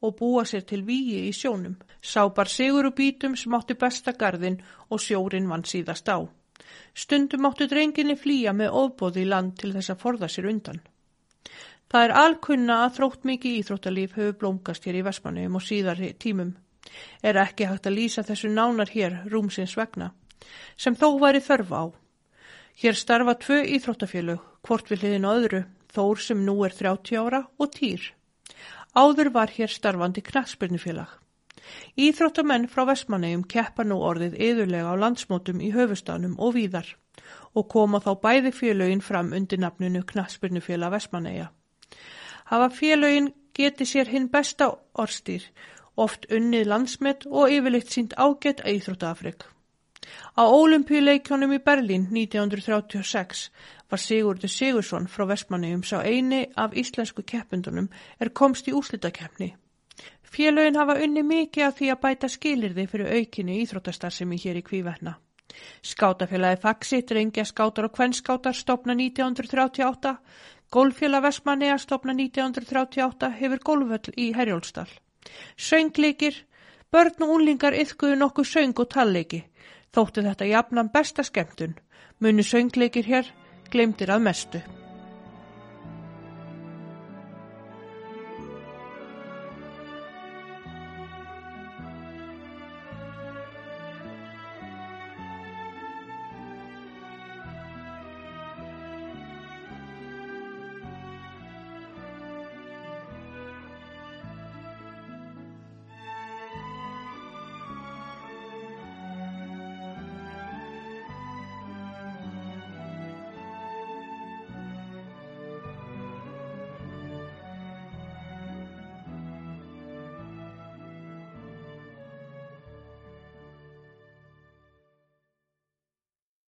og búa sér til víi í sjónum. Sápar sigur og bítum sem átti besta garðin og sjórin vann síðast á. Stundum áttu drenginni flýja með ofbóði í land til þess að forða sér undan. Það er alkunna að þrótt mikið íþróttalíf hefur blómgast hér í Vestmannum og síðar tímum. Er ekki hægt að lýsa þessu nánar hér rúmsins vegna, sem þó væri þörf á. Hér starfa tvö íþróttafélög, hvort við hliðin á öðru, þór sem nú er 30 ára og týr. Áður var hér starfandi knatsbyrnufélag. Íþróttamenn frá Vestmannegjum keppa nú orðið yðurlega á landsmótum í höfustanum og víðar og koma þá bæði félögin fram undir nafnunu Knatsbyrnufélag Vestmannegja. Hafa félögin geti sér hinn besta orstýr, oft unnið landsmet og yfirleitt sínt ágætt að Íþróttafrik. Á ólimpíuleikjónum í Berlín 1936 var Sigurður Sigursson frá Vestmannegjum sá eini af íslensku keppundunum er komst í úslitakeppni. Félögin hafa unni mikið af því að bæta skilirði fyrir aukinni íþróttastarsemi hér í kvíverna. Skátafélagi Faxi, drengja skátar og kvennskátar stopna 1938, Golffélag Vestmanniða stopna 1938 hefur golfvöll í Herjólstall. Söngleikir, börn og unlingar yfkuðu nokkuð söng og talleiki. Þóttu þetta jafnan besta skemmtun. Munu söngleikir hér glemtir að mestu.